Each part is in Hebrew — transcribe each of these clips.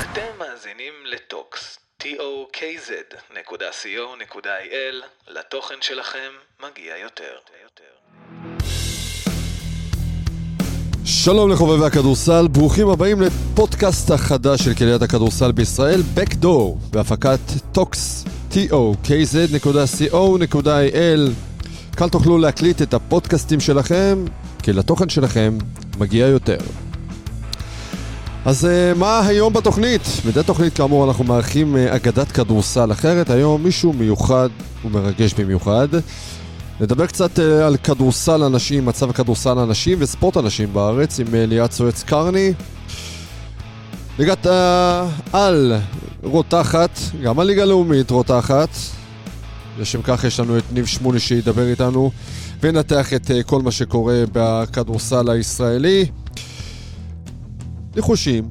אתם מאזינים לטוקס, tokz.co.il, לתוכן שלכם מגיע יותר. שלום לחובבי הכדורסל, ברוכים הבאים לפודקאסט החדש של קהיליית הכדורסל בישראל, Backdoor, בהפקת טוקס, tokz.co.il. כאן תוכלו להקליט את הפודקאסטים שלכם, כי לתוכן שלכם מגיע יותר. אז uh, מה היום בתוכנית? מדי תוכנית כאמור אנחנו מארחים uh, אגדת כדורסל אחרת, היום מישהו מיוחד ומרגש במיוחד. נדבר קצת uh, על כדורסל הנשים, מצב הכדורסל הנשים וספורט הנשים בארץ עם ליאת סואץ קרני. ליגת העל רותחת, גם הליגה הלאומית רותחת. לשם כך יש לנו את ניב שמולי שידבר איתנו ונתח את uh, כל מה שקורה בכדורסל הישראלי. ניחושים,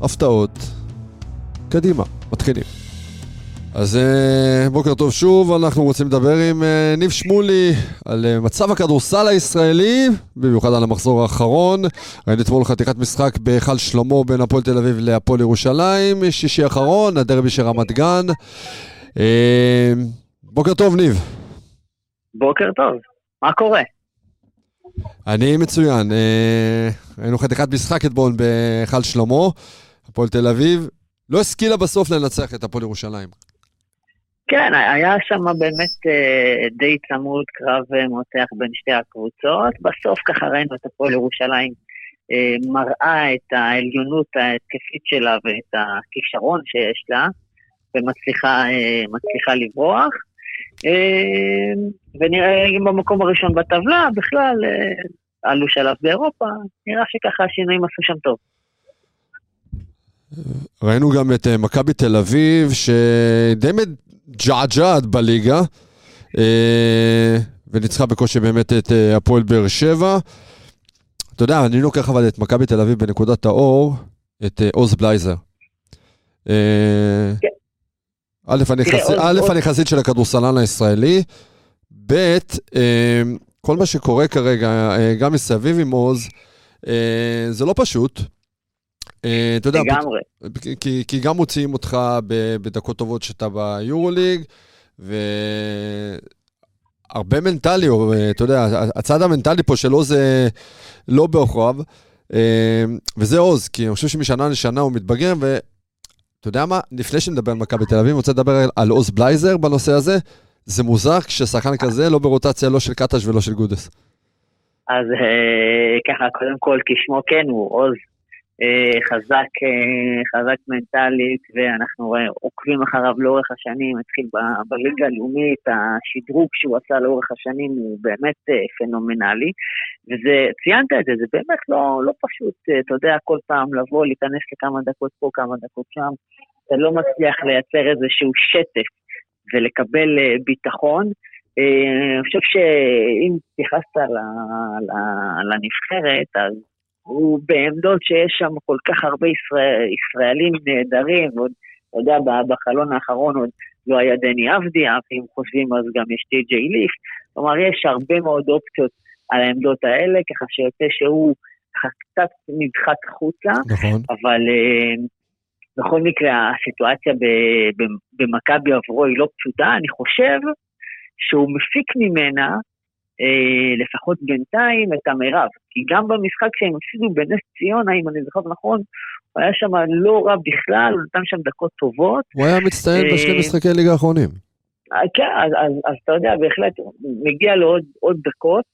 הפתעות, קדימה, מתחילים. אז uh, בוקר טוב שוב, אנחנו רוצים לדבר עם uh, ניב שמולי על מצב הכדורסל הישראלי, במיוחד על המחזור האחרון. ראינו אתמול חתיכת משחק בהיכל שלמה בין הפועל תל אביב להפועל ירושלים, שישי האחרון, הדרבי של רמת גן. בוקר טוב, ניב. בוקר טוב, מה קורה? אני מצוין. היינו חתיכת משחק אתמול בהיכל שלמה, הפועל תל אביב. לא השכילה בסוף לנצח את הפועל ירושלים. כן, היה שם באמת די צמוד קרב מותח בין שתי הקבוצות. בסוף ככה ראינו את הפועל ירושלים מראה את העליונות ההתקפית שלה ואת הכישרון שיש לה, ומצליחה לברוח. ונראה אם במקום הראשון בטבלה, בכלל עלו שלב באירופה, נראה שככה השינויים עשו שם טוב. ראינו גם את מכבי תל אביב, שדי מג'עג'עת בליגה, וניצחה בקושי באמת את הפועל באר שבע. אתה יודע, אני לוקח אבל את מכבי תל אביב בנקודת האור, את עוז בלייזר. כן. א', אני חסיד של הכדורסלן הישראלי, ב', כל מה שקורה כרגע, גם מסביב עם עוז, זה לא פשוט. אתה יודע, לגמרי. כי, כי גם מוציאים אותך בדקות טובות שאתה ביורוליג, והרבה מנטלי, אתה יודע, הצד המנטלי פה שלו זה לא בעוכריו, וזה עוז, כי אני חושב שמשנה לשנה הוא מתבגר. אתה יודע מה? לפני שנדבר על מכבי תל אביב, אני רוצה לדבר על עוז בלייזר בנושא הזה. זה מוזר כששחקן כזה לא ברוטציה לא של קטש ולא של גודס. אז ככה, קודם כל, כשמו כן הוא עוז חזק, חזק מנטלית, ואנחנו עוקבים אחריו לאורך השנים, התחיל בליגה הלאומית, השדרוג שהוא עשה לאורך השנים הוא באמת פנומנלי, וזה, ציינת את זה, זה באמת לא, לא פשוט, אתה יודע, כל פעם לבוא, להיכנס לכמה דקות פה, כמה דקות שם, אתה לא מצליח לייצר איזשהו שטף ולקבל ביטחון. אני חושב שאם התייחסת לנבחרת, אז הוא בעמדות שיש שם כל כך הרבה ישראל, ישראלים נהדרים, ועוד, אתה יודע, בחלון האחרון עוד לא היה דני אבדיה, ואם חושבים אז גם יש טי.ג'יי ליף, כלומר יש הרבה מאוד אופציות על העמדות האלה, ככה שיוצא שהוא קצת נדחק החוצה, נכון. אבל uh, בכל מקרה הסיטואציה במכבי עבורו היא לא פשוטה, אני חושב שהוא מפיק ממנה לפחות בינתיים, את המרב. כי גם במשחק שהם הפסידו בנס ציונה, אם אני זוכר נכון, הוא היה שם לא רע בכלל, הוא נתן שם דקות טובות. הוא היה מצטיין בשני משחקי ליגה האחרונים. כן, אז, אז, אז אתה יודע, בהחלט מגיע לו עוד, עוד דקות,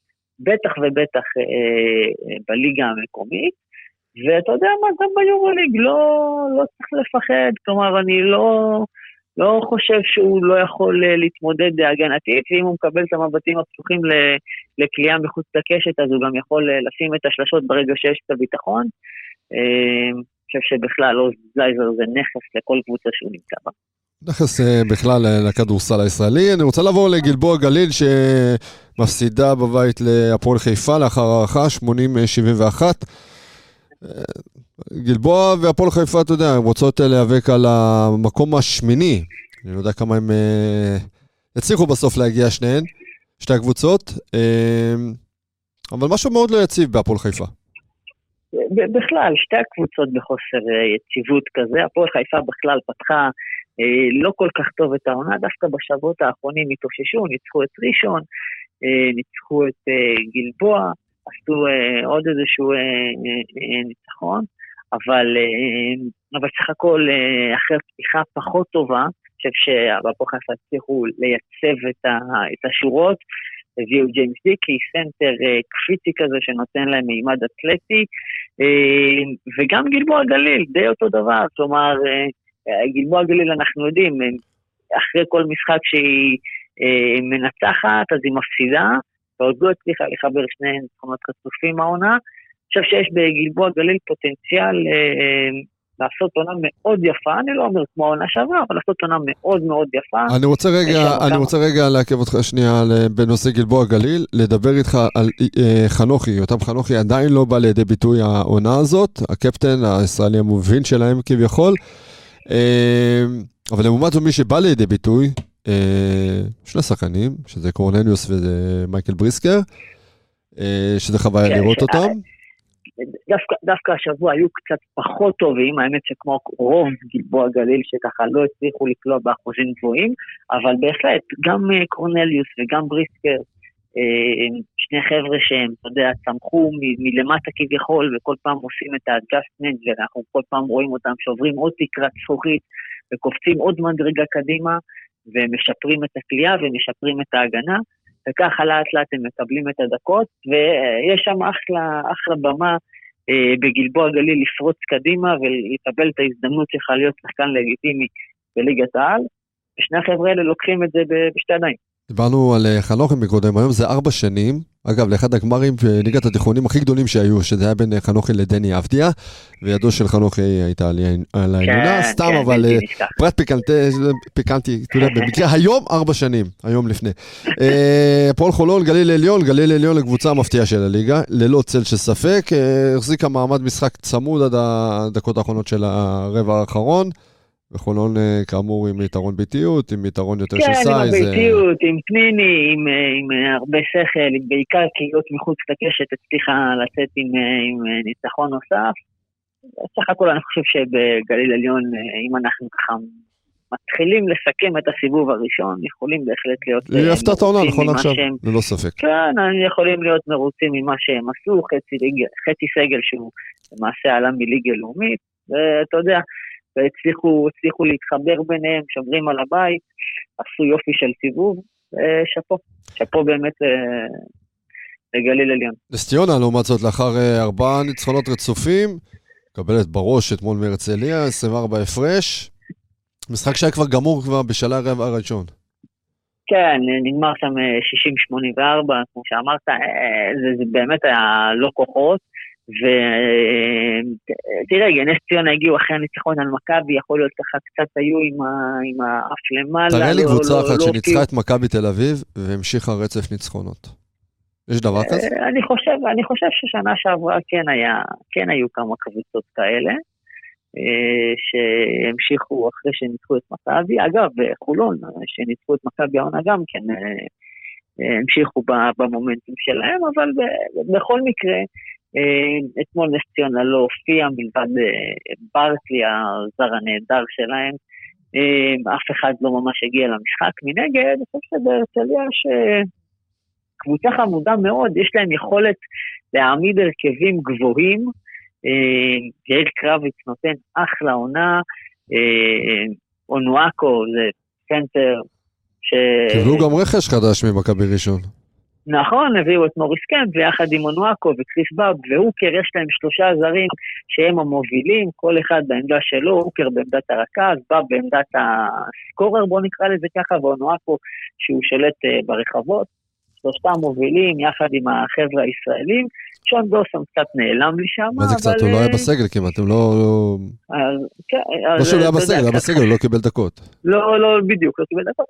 בטח ובטח אה, בליגה המקומית. ואתה יודע מה, גם ביורוליג לא, לא צריך לפחד, כלומר, אני לא... לא חושב שהוא לא יכול להתמודד הגנתית, ואם הוא מקבל את המבטים הפתוחים לקליעה מחוץ לקשת, אז הוא גם יכול לשים את השלשות ברגע שיש את הביטחון. אני חושב שבכלל עוז זייזר זה נכס לכל קבוצה שהוא נמצא בה. נכס בכלל לכדורסל הישראלי. אני רוצה לעבור לגלבוע גליל שמפסידה בבית להפועל חיפה לאחר הערכה 80-71. גלבוע והפועל חיפה, אתה יודע, הן רוצות להיאבק על המקום השמיני. אני לא יודע כמה הם יצליחו בסוף להגיע שניהן, שתי הקבוצות. אבל משהו מאוד לא יציב בהפועל חיפה. בכלל, שתי הקבוצות בחוסר יציבות כזה, הפועל חיפה בכלל פתחה לא כל כך טוב את העונה, דווקא בשבועות האחרונים התאוששו, ניצחו את ראשון, ניצחו את גלבוע, עשו עוד איזשהו ניצחון, אבל, אבל סך הכל אחרי פתיחה פחות טובה, אני חושב שהפועל חיפה הצליחו לייצב את, ה, את השורות, הביאו ג'יימס דיקי, סנטר אה, קפיצי כזה שנותן להם מימד אתלטי, אה, וגם גלבוע גליל, די אותו דבר, כלומר, אה, גלבוע גליל אנחנו יודעים, אחרי כל משחק שהיא מנצחת, אז היא מפסידה, ועוד לא הצליחה לחבר שני ניצחונות רצופים העונה. אני חושב שיש בגלבוע גליל פוטנציאל לעשות עונה מאוד יפה, אני לא אומר כמו העונה שעברה, אבל לעשות עונה מאוד מאוד יפה. אני רוצה רגע, אני כמה... רוצה רגע לעכב אותך שנייה בנושא גלבוע גליל, לדבר איתך על אה, חנוכי, יותם חנוכי עדיין לא בא לידי ביטוי העונה הזאת, הקפטן הישראלי המוביל שלהם כביכול, אה, אבל לעומת זאת מי שבא לידי ביטוי, אה, שני שחקנים, שזה קורנליוס וזה מייקל בריסקר, אה, שזה חוויה כן, לראות ש... אותם. דווקא, דווקא השבוע היו קצת פחות טובים, האמת שכמו רוב גלבוע גליל שככה לא הצליחו לקלוע באחוזים גבוהים, אבל בהחלט, גם אה, קורנליוס וגם בריסקר, אה, שני חבר'ה שהם, אתה יודע, צמחו מלמטה כביכול, וכל פעם עושים את ה-adjustment, ואנחנו כל פעם רואים אותם שעוברים עוד תקרת זכוכית, וקופצים עוד מדרגה קדימה, ומשפרים את הכלייה ומשפרים את ההגנה. וככה לאט לאט הם מקבלים את הדקות, ויש שם אחלה, אחלה במה אה, בגלבוע גליל לפרוץ קדימה ולקבל את ההזדמנות שלך להיות שחקן לגיטימי בליגת העל, ושני החבר'ה האלה לוקחים את זה בשתי ידיים. דיברנו על אה, חנוכי מקודם, היום זה ארבע שנים. אגב, לאחד הגמרים בליגת התיכונים הכי גדולים שהיו, שזה היה בין אה, חנוכי לדני אבדיה, וידו של חנוכי הייתה על העליונה, כן, סתם, כן, אבל אה, פרט פיקנטי, פיקנטי, אתה יודע, במקרה היום ארבע שנים, היום לפני. הפועל חולון, גליל עליון, גליל עליון לקבוצה המפתיעה של הליגה, ללא צל של ספק, החזיקה מעמד משחק צמוד עד הדקות האחרונות של הרבע האחרון. וחולון אה, כאמור עם יתרון ביתיות, עם יתרון יותר כן, של סייז. כן, עם הביתיות, עם פניני, עם, אה, עם אה, הרבה שכל, עם בעיקר קהילות מחוץ לקשת הצליחה לצאת עם, עם ניצחון נוסף. סך הכל אני חושב שבגליל עליון, אם אנחנו ככה מתחילים לסכם את הסיבוב הראשון, יכולים בהחלט להיות את העונה, נכון עכשיו, שהם... ללא ספק. כן, יכולים להיות מרוצים ממה שהם עשו, חצי, חצי סגל שהוא למעשה עלה מליגה לאומית, ואתה יודע, והצליחו להתחבר ביניהם, שומרים על הבית, עשו יופי של סיבוב, ושאפו, שאפו באמת אה, לגליל עליון. נס ציונה, לעומת זאת, לאחר אה, ארבעה ניצחונות רצופים, מקבלת בראש אתמול מהרצליה, 24 הפרש. משחק שהיה כבר גמור כבר בשלב הראשון. כן, נגמר שם 60-84, אה, כמו שאמרת, זה, זה באמת היה לא כוחות. ותראה, נס ציונה הגיעו אחרי הניצחון על מכבי, יכול להיות ככה קצת היו עם, האף למעלה. תראה לי לא- קבוצה לא, אחת לא, שניצחה לא... את מכבי תל אביב והמשיכה רצף ניצחונות. יש דבר כזה? אה, אני חושב, אני חושב ששנה שעברה כן, היה, כן היו כמה קבוצות כאלה, אה, שהמשיכו אחרי שניצחו את מכבי. אגב, חולון, שניצחו את מכבי העונה גם כן, אה, המשיכו במומנטים שלהם, אבל בכל מקרה, אה, אתמול נס ציונה לא הופיע מלבד אה, ברקלי, הזר הנהדר שלהם. אה, אף אחד לא ממש הגיע למשחק. מנגד, אני חושב שבהרצליה יש קבוצה חמודה מאוד, יש להם יכולת להעמיד הרכבים גבוהים. יאיר קרביץ נותן אחלה עונה, אונואקו זה סנטר ש... קיבלו גם רכש חדש ממכבי ראשון. נכון, הביאו את מוריס קמפ ויחד עם אונואקו וקריס באב והוקר, יש להם שלושה זרים שהם המובילים, כל אחד בעמדה שלו, הוקר בעמדת הרכז, באב בעמדת ה scorer, בואו נקרא לזה ככה, ואונואקו שהוא שולט uh, ברחבות. שלושתם מובילים יחד עם החבר'ה הישראלים. שון דוסון קצת נעלם לי שם, מה זה קצת? הוא לא היה אה, בסגל כמעט, הוא לא... כן, לא שהוא היה בסגל, היה בסגל, הוא לא קיבל דקות. לא, לא, בדיוק, לא קיבל דקות.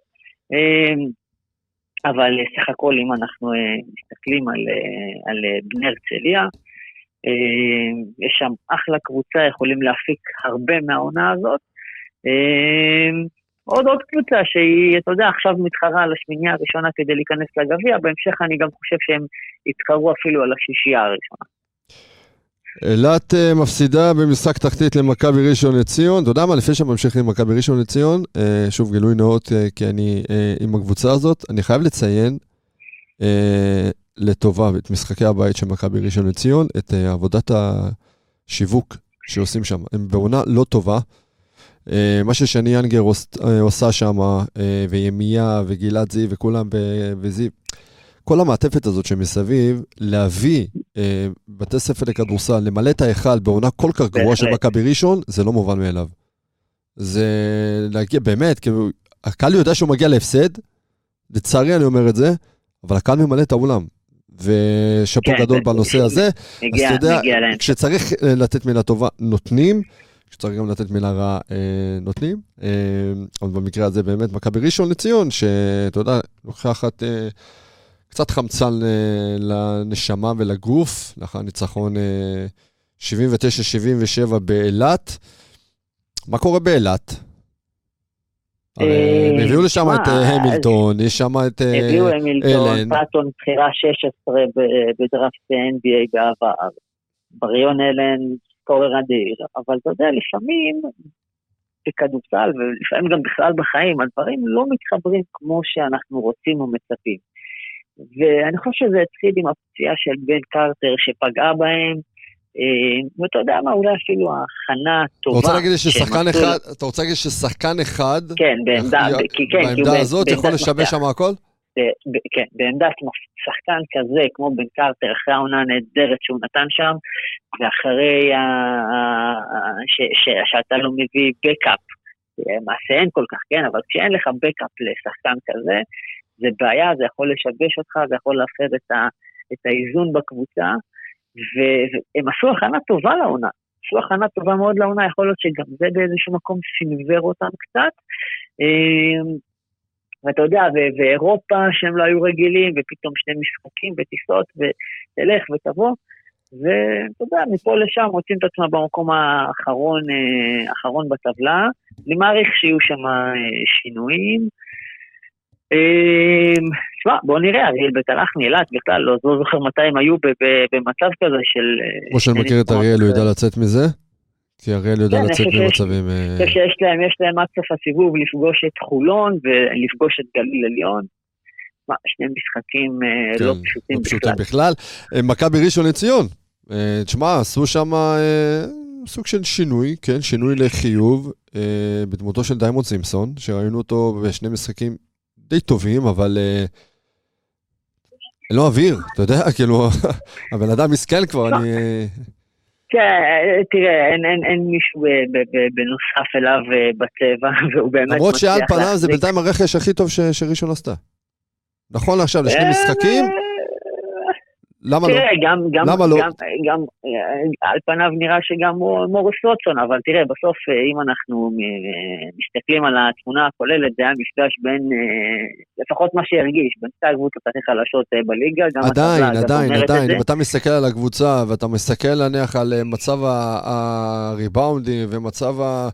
אבל אה, סך הכל אם אנחנו אה, מסתכלים על, אה, על בני הרצליה, יש שם אחלה קבוצה, יכולים להפיק הרבה מהעונה הזאת. עוד עוד קבוצה שהיא, אתה יודע, עכשיו מתחרה על השמינייה הראשונה כדי להיכנס לגביע, בהמשך אני גם חושב שהם יתחרו אפילו על השישייה הראשונה. אילת אה, מפסידה במשחק תחתית למכבי ראשון לציון. אתה יודע מה, לפני שממשיך עם מכבי ראשון לציון, אה, שוב גילוי נאות, אה, כי אני עם הקבוצה הזאת, אני חייב לציין לטובה את משחקי הבית של מכבי ראשון לציון, את עבודת השיווק שעושים שם. הם בעונה לא טובה. מה ששני ינגר עושה שם, וימיה וגלעד זיו וכולם, וזיו, כל המעטפת הזאת שמסביב, להביא בתי ספר לכדורסל, למלא את ההיכל בעונה כל כך גרועה של מכבי ראשון, זה לא מובן מאליו. זה להגיע, באמת, כאילו, הקהל יודע שהוא מגיע להפסד, לצערי אני אומר את זה, אבל הקהל ממלא את האולם. ושאפו כן, גדול בנושא הזה. מגיע, אז אתה יודע, כשצריך אה, לתת מילה טובה, נותנים. כשצריך גם לתת מילה רעה, אה, נותנים. אה, אבל במקרה הזה באמת מכבי ראשון לציון, שאתה יודע, לוקחת אה, קצת חמצן אה, לנשמה ולגוף, לאחר ניצחון 79-77 אה, באילת. מה קורה באילת? אה, הם הביאו לשם את המילטון, יש שם את אלן. הביאו המילטון, פאטון בחירה 16 בדראפט NBA בעבר. בריון אלן, סקורר אדיר, אבל אתה יודע, לפעמים בכדורסל, ולפעמים גם בכלל בחיים, הדברים לא מתחברים כמו שאנחנו רוצים או מצפים. ואני חושב שזה התחיל עם הפציעה של בן קרטר שפגעה בהם, אה, ואתה יודע מה, אולי אפילו ההכנה הטובה. אתה רוצה להגיד ששחקן אחד, אתה רוצה להגיד ששחקן אחד, כן, בעמדה, כי כן, בעמדה הזאת יכול לשבש שם הכל? כן, בעמדת שחקן כזה, כמו בן קרטר, אחרי העונה הנהדרת שהוא נתן שם, ואחרי שאתה לא מביא בקאפ, למעשה אין כל כך, כן, אבל כשאין לך בקאפ לשחקן כזה, זה בעיה, זה יכול לשבש אותך, זה יכול להפר את, ה, את האיזון בקבוצה, והם עשו הכנה טובה לעונה. עשו הכנה טובה מאוד לעונה, יכול להיות שגם זה באיזשהו מקום סינוור אותם קצת. אמ, ואתה יודע, ואירופה שהם לא היו רגילים, ופתאום שני משחקים וטיסות, ותלך ותבוא, ואתה יודע, מפה לשם מוצאים את עצמם במקום האחרון, אה, האחרון בטבלה. אני מעריך שיהיו שם אה, שינויים. תשמע, אמ, בוא נראה, אריאל בית הלחמי, אילת בכלל, לא, לא זוכר מתי הם היו במצב כזה של... אה, כמו שאני מכיר את אריאל, הוא יודע לצאת מזה? כי אריאל יודע כן, לצאת ממצבים... אני חושב שיש להם, יש להם עד סוף הסיבוב לפגוש את חולון ולפגוש את גליל עליון. שני משחקים אה, לא כן, פשוטים לא בכלל. בכלל. אה, מכבי ראשון לציון, תשמע, עשו שם סוג של שינוי, כן, שינוי לחיוב, בדמותו של דיימונד סימפסון, שראינו אותו בשני משחקים די טובים, אבל אה, לא אוויר, אתה יודע, כאילו, הבן אדם מסכן כבר, אני... כן, תראה, אין, אין, אין מישהו בנוסף אליו אה, בצבע, והוא באמת למרות שעל פניו זה בינתיים הרכש הכי טוב שראשון עשתה. נכון עכשיו לשני אה, משחקים, למה לא? תראה, גם, גם, למה לא? גם, גם, אה, על פניו נראה שגם מוריס רוטסון, אבל תראה, בסוף אה, אם אנחנו אה, מסתכלים על התמונה הכוללת, זה היה מפגש בין, לפחות מה שהרגיש, בין שתי הקבוצות הכי חלשות בליגה, גם עדיין, עדיין, עדיין, אם אתה מסתכל על הקבוצה ואתה מסתכל נניח על מצב הריבאונדים ומצב ה...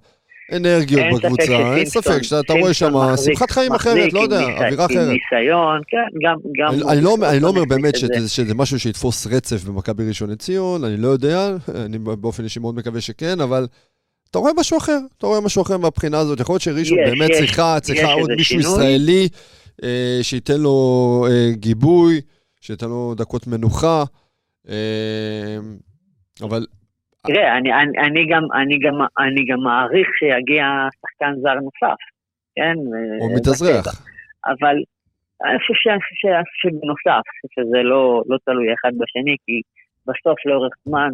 אנרגיות בקבוצה, אין ספק שאתה רואה שם שמחת חיים אחרת, לא יודע, אווירה אחרת. ניסיון, כן, גם... אני לא, לא אומר באמת שזה משהו שיתפוס רצף במכבי ראשון לציון, אני לא יודע, אני באופן אישי מאוד מקווה שכן, אבל אתה רואה משהו אחר, אתה רואה משהו אחר מהבחינה הזאת. יכול להיות שראשון באמת צריכה, צריכה עוד מישהו ישראלי אה, שייתן לו אה, גיבוי, שייתן לו דקות מנוחה, אה, אבל תראה, אני, אני, אני, גם, אני, גם, אני גם מעריך שיגיע שחקן זר נוסף, כן? הוא מתאזרח. אבל אני חושב שבנוסף, שזה לא, לא תלוי אחד בשני, כי בסוף לאורך זמן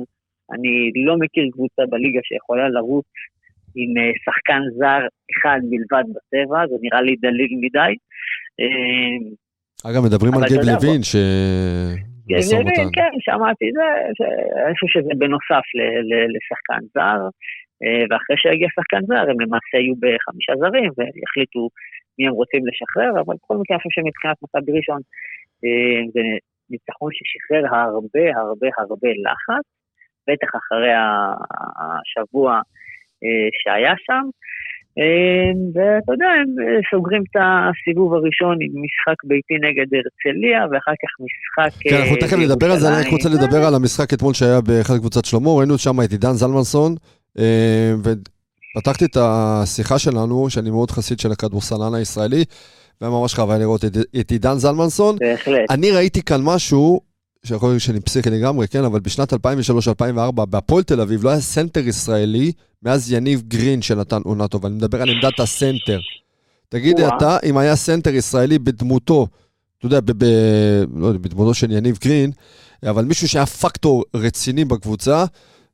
אני לא מכיר קבוצה בליגה שיכולה לרוץ עם אה, שחקן זר אחד בלבד בצבע, זה נראה לי דליל מדי. אה, אגב, מדברים על גיב לוין, ש... משא ומתן. כן, שמעתי זה, אני חושב שזה בנוסף לשחקן זר, אה, ואחרי שיגיע שחקן זר, הם למעשה יהיו בחמישה זרים ויחליטו מי הם רוצים לשחרר, אבל בכל מקרה אני חושב שמבחינת מכבי ראשון אה, זה ניצחון ששחרר הרבה הרבה הרבה לחץ, בטח אחרי השבוע אה, שהיה שם. אה, ואתה יודע, הם אה, סוגרים את הסיבוב הראשון עם משחק ביתי נגד הרצליה, ואחר כך משחק... כן, אנחנו תכף נדבר על זה, אני רק רוצה לדבר על המשחק אתמול שהיה באחד קבוצת שלמה, ראינו שם את עידן זלמנסון, ופתחתי את השיחה שלנו, שאני מאוד חסיד של הכדורסלן הישראלי, והיה ממש חוויה לראות את, את עידן זלמנסון. בהחלט. אני ראיתי כאן משהו, שיכול להיות שאני פסיכי לגמרי, כן, אבל בשנת 2003-2004, בהפועל תל אביב, לא היה סנטר ישראלי מאז יניב גרין שנתן עונה טובה. אני מדבר על עמדת הסנטר. תגיד אתה, אם היה סנטר ישראלי בדמותו, אתה יודע, ב, ב, לא יודע, בדמותו של יניב גרין, אבל מישהו שהיה פקטור רציני בקבוצה,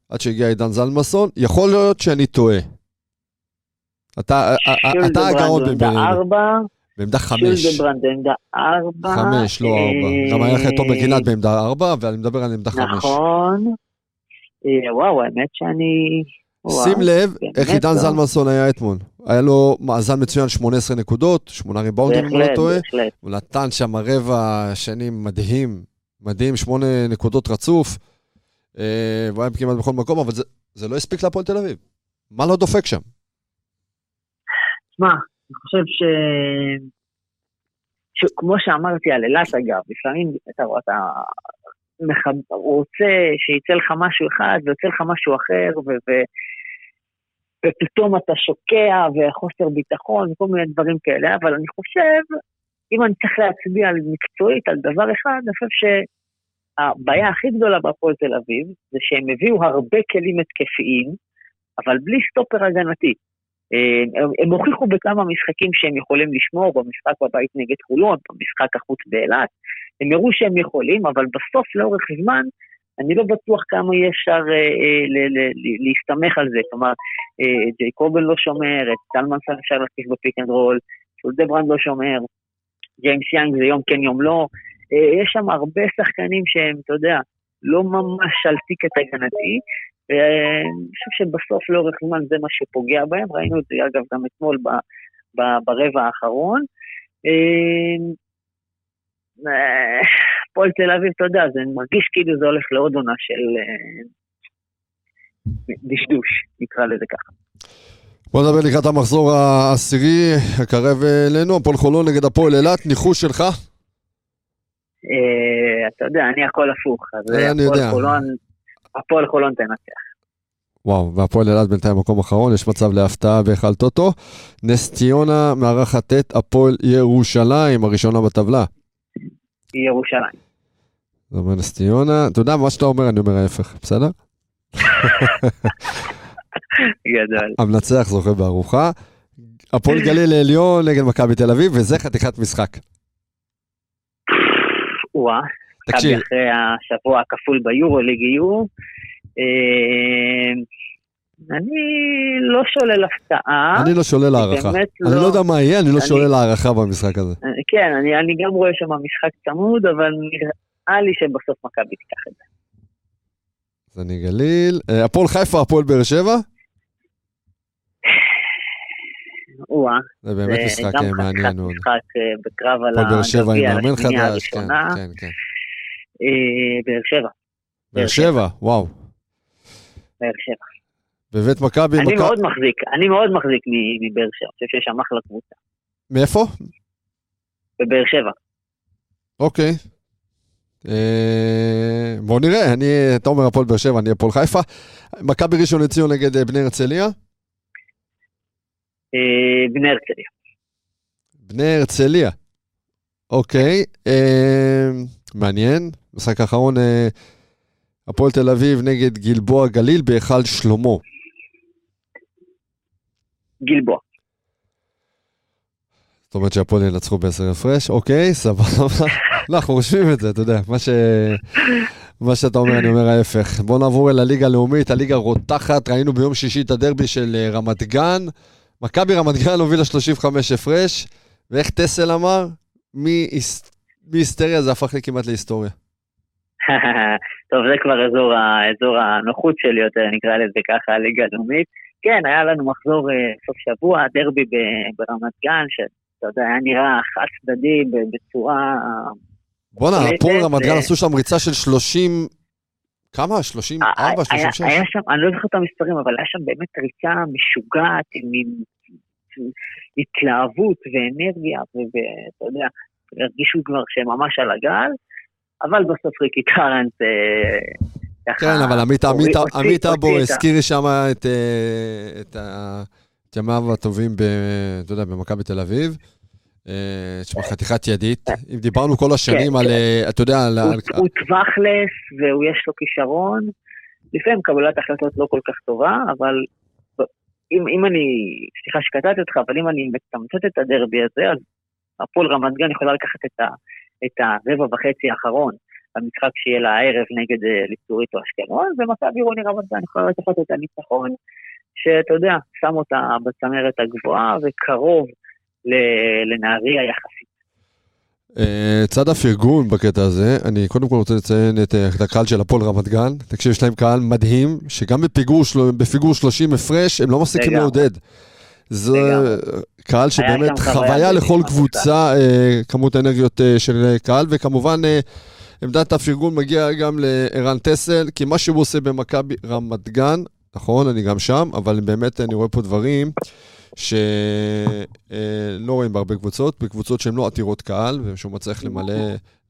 עד שהגיע עידן זלמנסון, יכול להיות שאני טועה. אתה, אתה הגאון בינינו. בעמדה חמש. שולדברנד בעמדה ארבע. חמש, לא ארבע. אה, גם היה לך את תומר גינת בעמדה ארבע, ואני מדבר על עמדה חמש. נכון. אה, וואו, האמת שאני... שים לב איך עידן לא. זלמנסון היה אתמול. היה לו מאזן מצוין 18 נקודות, שמונה ריבאונדים, אם לא טועה. הוא נתן שם רבע שני מדהים, מדהים, שמונה נקודות רצוף. אה, והוא היה כמעט בכל מקום, אבל זה לא הספיק להפועל תל אביב. מה לא דופק שם? שמע, אני חושב ש... שכמו שאמרתי על אילת אגב, לפעמים אתה אתה מחב... רוצה שיצא לך משהו אחד ויוצא לך משהו אחר, ו... ו... ופתאום אתה שוקע וחוסר ביטחון וכל מיני דברים כאלה, אבל אני חושב, אם אני צריך להצביע על מקצועית, על דבר אחד, אני חושב שהבעיה הכי גדולה בהפועל תל אביב, זה שהם הביאו הרבה כלים התקפיים, אבל בלי סטופר הגנתי. אה, הם, הוכיחו בכמה משחקים שהם יכולים לשמור, במשחק בבית נגד חולון, במשחק החוץ באילת, הם הראו שהם יכולים, אבל בסוף לאורך זמן, אני לא בטוח כמה יהיה אפשר אה, אה, להסתמך על זה. כלומר, אה, ג'ייקובן לא שומר, את זלמנסון אפשר להכניס ב pick and roll, שולדברנד לא שומר, ג'יימס יאנג זה יום כן יום לא. יש שם הרבה שחקנים שהם, אתה יודע, לא ממש על טיקט הגנתי, ואני חושב שבסוף לאורך זמן זה מה שפוגע בהם, ראינו את זה אגב גם אתמול ב, ב, ברבע האחרון. אמ, אה, הפועל תל אביב, אתה יודע, זה מרגיש כאילו זה הולך לעוד עונה של אה, דשדוש, נקרא לזה ככה. בוא נדבר לקראת המחזור העשירי הקרב אלינו, הפועל חולון נגד הפועל אילת, ניחוש שלך? אה, אתה יודע, אני הכל הפוך, אז הפועל חולון הפועל חולון תנצח. וואו, והפועל אלעד בינתיים מקום אחרון, יש מצב להפתעה בהיכל טוטו. נס ציונה מארחת את הפועל ירושלים, הראשונה בטבלה. ירושלים. זה אומר נס ציונה, אתה יודע מה שאתה אומר, אני אומר ההפך, בסדר? גדול. המנצח זוכה בארוחה. הפועל גליל העליון נגד מכבי תל אביב, וזה חתיכת משחק. וואה. מכבי אחרי השבוע הכפול ביורו ליג יהיו. אה, אני לא שולל הפתעה. אני לא שולל הערכה. אני לא... לא יודע מה יהיה, אני לא שולל הערכה במשחק הזה. אה, כן, אני גם רואה שם משחק צמוד, אבל נראה לי שבסוף מכבי תיקח את זה. אז אני גליל. אה, הפועל חיפה, הפועל באר שבע? זה באמת משחק מעניין מאוד. משחק בקרב על הגביע, השנייה הראשונה. כן, כן. אה, באר שבע. באר שבע, וואו. באר שבע. בבית מכבי... אני מאוד מחזיק, אני מאוד מחזיק מבאר שבע, אני חושב שיש שם אחלה קבוצה. מאיפה? בבאר שבע. אוקיי. אה, בוא נראה, אני, אתה אומר הפועל באר שבע, אני הפועל חיפה. מכבי ראשון לציון נגד אה, בני הרצליה? בני הרצליה. בני הרצליה. אוקיי, מעניין. משחק האחרון, אה, הפועל תל אביב נגד גלבוע גליל בהיכל שלמה. גלבוע. זאת אומרת שהפועל ינצחו בעשר הפרש, אוקיי, סבבה. לא, אנחנו רושמים את זה, אתה יודע, מה, ש... מה שאתה אומר, אני אומר ההפך. בואו נעבור אל הליגה הלאומית, הליגה רותחת, ראינו ביום שישי את הדרבי של אה, רמת גן. מכבי רמת גן הובילה 35 הפרש, ואיך טסל אמר? מי מהיסטריה זה הפך לי כמעט להיסטוריה. טוב, זה כבר אזור, אזור הנוחות שלי יותר, נקרא לזה ככה, הליגה הלאומית. כן, היה לנו מחזור uh, סוף שבוע, דרבי ברמת גן, שאתה יודע, היה נראה חד צדדי בצורה... בואנה, הפועל רמת גן עשו שם ריצה של 30... כמה? 34, 36? היה שם, אני לא זוכר את המספרים, אבל היה שם באמת ריצה משוגעת עם התלהבות ואנרגיה, ואתה יודע, הרגישו כבר שהם ממש על הגל, אבל בסוף ריקי קארנט ככה... כן, אבל עמית אבו הזכיר שם את, את, את ימיו הטובים, אתה יודע, במכבי תל אביב. תשמע, חתיכת ידית. אם דיברנו כל השנים כן, על, כן. אתה יודע, על... הוא טווחלס ויש לו כישרון. לפעמים קבלת החלטות לא כל כך טובה, אבל אם, אם אני, סליחה שקטעתי אותך, אבל אם אני מתמצת את הדרבי הזה, אז הפועל רמת גן יכולה לקחת את, ה, את הרבע וחצי האחרון במשחק שיהיה לה הערב נגד אה, ליצורית או אשקלון, ומכבי עירוני רמת גן יכולה לקחת את הניצחון, שאתה יודע, שם אותה בצמרת הגבוהה וקרוב לנהריה יחסית. אה, צד הפרגון בקטע הזה, אני קודם כל רוצה לציין את, אה, את הקהל של הפועל רמת גן. תקשיב, יש להם קהל מדהים, שגם בפיגור, בפיגור 30 הפרש, הם לא מפסיקים לעודד. זה קהל שבאמת חוויה לכל קבוצה, אה, כמות האנרגיות של קהל, וכמובן עמדת הפרגון מגיעה גם לערן טסל, כי מה שהוא עושה במכבי רמת גן, נכון, אני גם שם, אבל באמת אני רואה פה דברים שלא רואים בהרבה קבוצות, בקבוצות שהן לא עתירות קהל, ושהוא מצליח למלא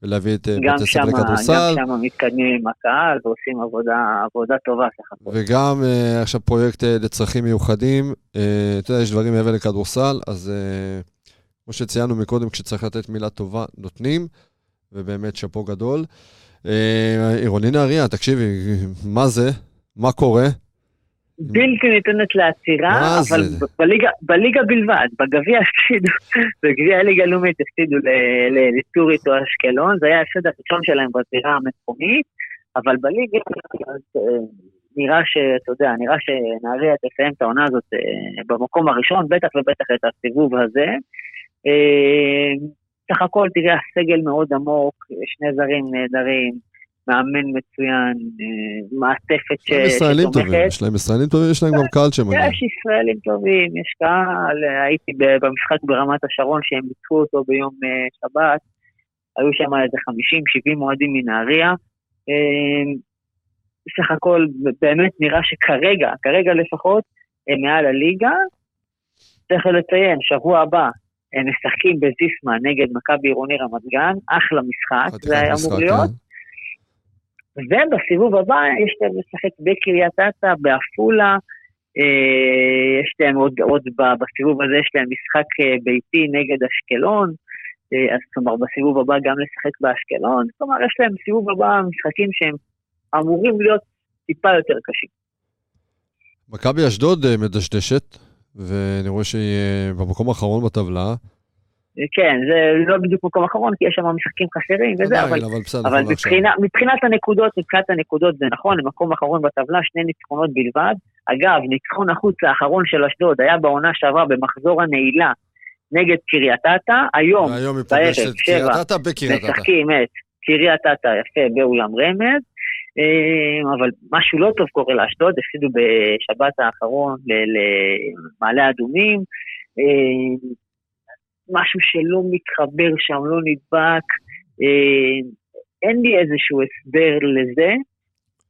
ולהביא את אה, בתי הספר לכדורסל. גם שם מתקדמים עם הקהל ועושים עבודה, עבודה טובה סך הכול. וגם uh, עכשיו פרויקט uh, לצרכים מיוחדים, uh, אתה יודע, יש דברים מעבר לכדורסל, אז uh, כמו שציינו מקודם, כשצריך לתת מילה טובה, נותנים, ובאמת שאפו גדול. Uh, עירוני נהריה, תקשיבי, מה זה? מה קורה? בלתי ניתנת לעצירה, אבל בליגה, בליגה בלבד, בגביע הפסידו, בגביע הליגה הלאומית הפסידו לטורית או אשקלון, זה היה ההפסד הראשון שלהם בזירה המקומית, אבל בליגה אה, נראה שאתה יודע, נראה שנהריה תסיים את העונה הזאת אה, במקום הראשון, בטח ובטח את הסיבוב הזה. אה, סך הכל, תראה, הסגל מאוד עמוק, שני זרים נהדרים. מאמן מצוין, אה, מעטפת שתומכת. יש להם ישראלים טובים, יש להם ישראלים טובים, יש להם גם קהל שמגיע. יש ישראלים טובים, יש קהל, הייתי במשחק ברמת השרון שהם ביצעו אותו ביום אה, שבת, היו שם איזה 50-70 אוהדים מנהריה. אה, בסך הכל, באמת נראה שכרגע, כרגע לפחות, הם מעל הליגה. צריך לציין, שבוע הבא הם משחקים בזיסמה נגד מכבי עירוני רמת גן, אחלה משחק, זה היה אמור להיות. ובסיבוב הבא יש להם לשחק בקריית אתא, בעפולה, אה, יש להם עוד, עוד בסיבוב הזה יש להם משחק אה, ביתי נגד אשקלון, אה, אז כלומר בסיבוב הבא גם לשחק באשקלון, כלומר יש להם בסיבוב הבא משחקים שהם אמורים להיות טיפה יותר קשים. מכבי אשדוד מדשדשת, ואני רואה שהיא במקום האחרון בטבלה. כן, זה לא בדיוק מקום אחרון, כי יש שם משחקים חסרים וזה, אבל, אבל, בסדר, אבל מבחינה, מבחינת הנקודות, מבחינת הנקודות זה נכון, למקום אחרון בטבלה, שני ניצחונות בלבד. אגב, ניצחון החוץ האחרון של אשדוד היה בעונה שעברה במחזור הנעילה נגד קריית אתא, היום, היום בערב, שבע, משחקים את קריית אתא יפה באולם רמז. אה, אבל משהו לא טוב קורה לאשדוד, הפסידו בשבת האחרון למעלה אדומים. משהו שלא מתחבר שם, לא נדבק. אה, אין לי איזשהו הסבר לזה,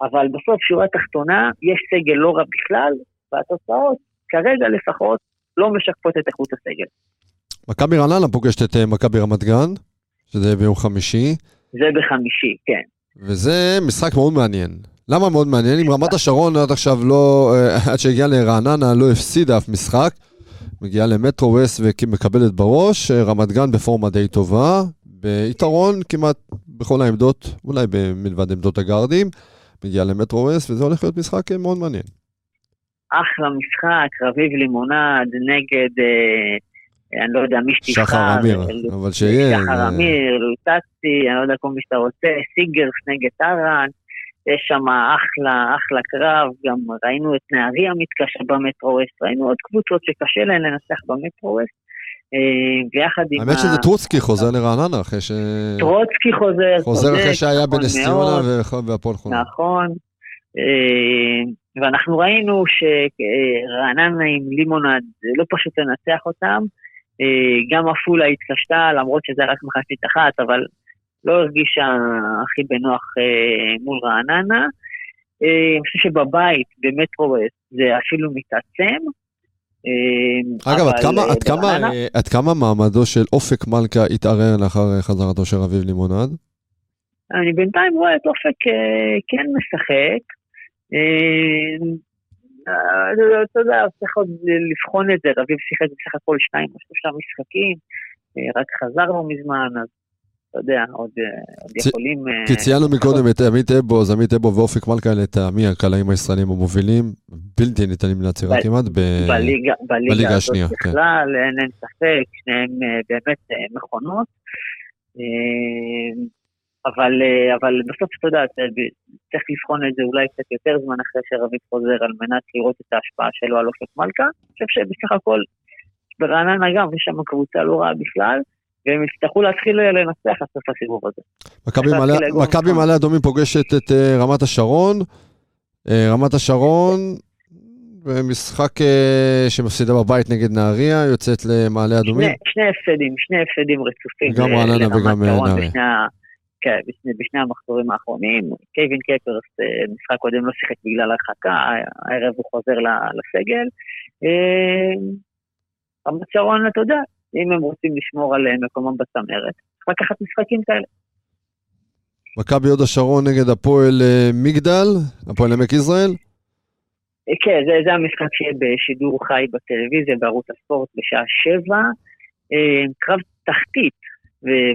אבל בסוף, שורה תחתונה, יש סגל לא רע בכלל, והתוצאות, כרגע לפחות, לא משקפות את איכות הסגל. מכבי רעננה פוגשת את אה, מכבי רמת גן, שזה ביום חמישי. זה בחמישי, כן. וזה משחק מאוד מעניין. למה מאוד מעניין? אם רמת השרון עד עכשיו לא, אה, עד שהגיעה לרעננה, לא הפסידה אף משחק. מגיעה למטרו ווסט ומקבלת בראש, אה, רמת גן בפורמה די טובה, ביתרון כמעט בכל העמדות, אולי מלבד עמדות הגארדים, מגיעה למטרו ווסט, וזה הולך להיות משחק אה, מאוד מעניין. אחלה משחק, רביב לימונד נגד, אה, אני לא יודע, מי שתבחר. שחר אמיר, אבל שיהיה. שחר אמיר, לוטצי, אני לא יודע כל מי שאתה רוצה, סיגרס נגד טארן. יש שם אחלה, אחלה קרב, גם ראינו את נהריה מתקשה במטרו-ווסט, ראינו עוד קבוצות שקשה להן לנצח במטרו-ווסט. אה, ויחד עם... האמת שזה טרוצקי חוזר לרעננה אחרי ש... טרוצקי חוזר, חוזר אחרי שהיה בנס ציונה והפועל חולון. נכון, אה, ואנחנו ראינו שרעננה עם לימונד, זה לא פשוט לנצח אותם. אה, גם עפולה התקשתה, למרות שזה רק מחצית אחת, אבל לא הרגישה הכי בנוח אה, מול רעננה. אה, אני חושב שבבית, במטרו זה אפילו מתעצם. אה, אגב, עד כמה, עד כמה, עד כמה מעמדו של אופק מלכה התערער לאחר חזרתו של רביב לימונד? אני בינתיים רואה את אופק כן משחק. אתה יודע, צריך עוד לבחון את זה, רביב שיחק בסך הכל שניים או שלושה משחקים, רק חזר לא מזמן, אז אתה יודע, עוד אה, עוד צ- יכולים... אה, כי ציינו מקודם את עמית אבו, אז עמית אבו ואופק מלכה לטעמי הקלעים הישראלים המובילים, בלתי ניתנים לעצירה ב- כמעט, ב- בליגה, בליגה בליגה הזאת השנייה, כן. בכלל, אין, אין ספק, שניהם אה, באמת מכונות. אבל, אבל בסוף, אתה יודע, צריך לבחון את זה אולי קצת יותר זמן אחרי שרביב חוזר, על מנת לראות את ההשפעה שלו על אופק מלכה. אני חושב שבסך הכל, ברעננה גם, יש שם קבוצה לא רעה בכלל, והם יצטרכו להתחיל אה, לנצח עד סוף הסיבוב הזה. מכבי מעלה- אדומים פוגשת את אה, רמת השרון. אה, רמת השרון, במשחק אה, שמפסידה בבית נגד נהריה, יוצאת למעלה אדומים. שני, הפסדים, שני הפסדים רצופים. גם רעננה וגם, נהריה. כן, בשני, בשני המחזורים האחרונים. קייבין קפרס, משחק קודם לא שיחק בגלל הרחקה, הערב הוא חוזר לסגל. רמת שרון, אתה יודע, אם הם רוצים לשמור על אה, מקומם בצמרת, צריך לקחת משחקים כאלה. מכבי הוד השרון נגד הפועל אה, מגדל, הפועל עמק יזרעאל. אה, כן, זה, זה המשחק שיהיה בשידור חי בטלוויזיה, בערוץ הספורט בשעה שבע. קרב תחתית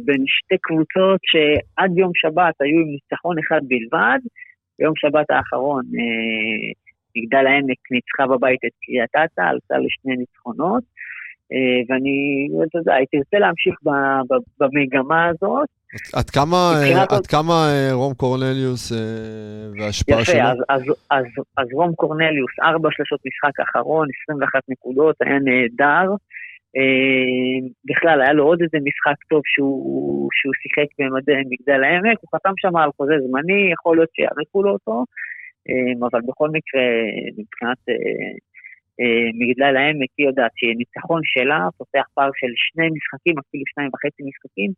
בין שתי קבוצות שעד יום שבת היו עם ניצחון אחד בלבד. ביום שבת האחרון מגדל העמק ניצחה בבית את קריית אתא, עלתה לשני ניצחונות. אה, ואני, אתה יודע, הייתי רוצה להמשיך במגמה הזאת. עד כמה, אה, עד כמה אה, רום קורנליוס וההשפעה שלו? יפה, אז, אז, אז, אז רום קורנליוס, ארבע שלשות משחק אחרון, 21 נקודות, היה נהדר. בכלל, היה לו עוד איזה משחק טוב שהוא, שהוא שיחק מגדל העמק, הוא חתם שם על חוזה זמני, יכול להיות שיאריכו לו אותו, אבל בכל מקרה, מבחינת מגדל העמק, היא יודעת שניצחון שלה פותח פער של שני משחקים, אפילו שניים וחצי משחקים,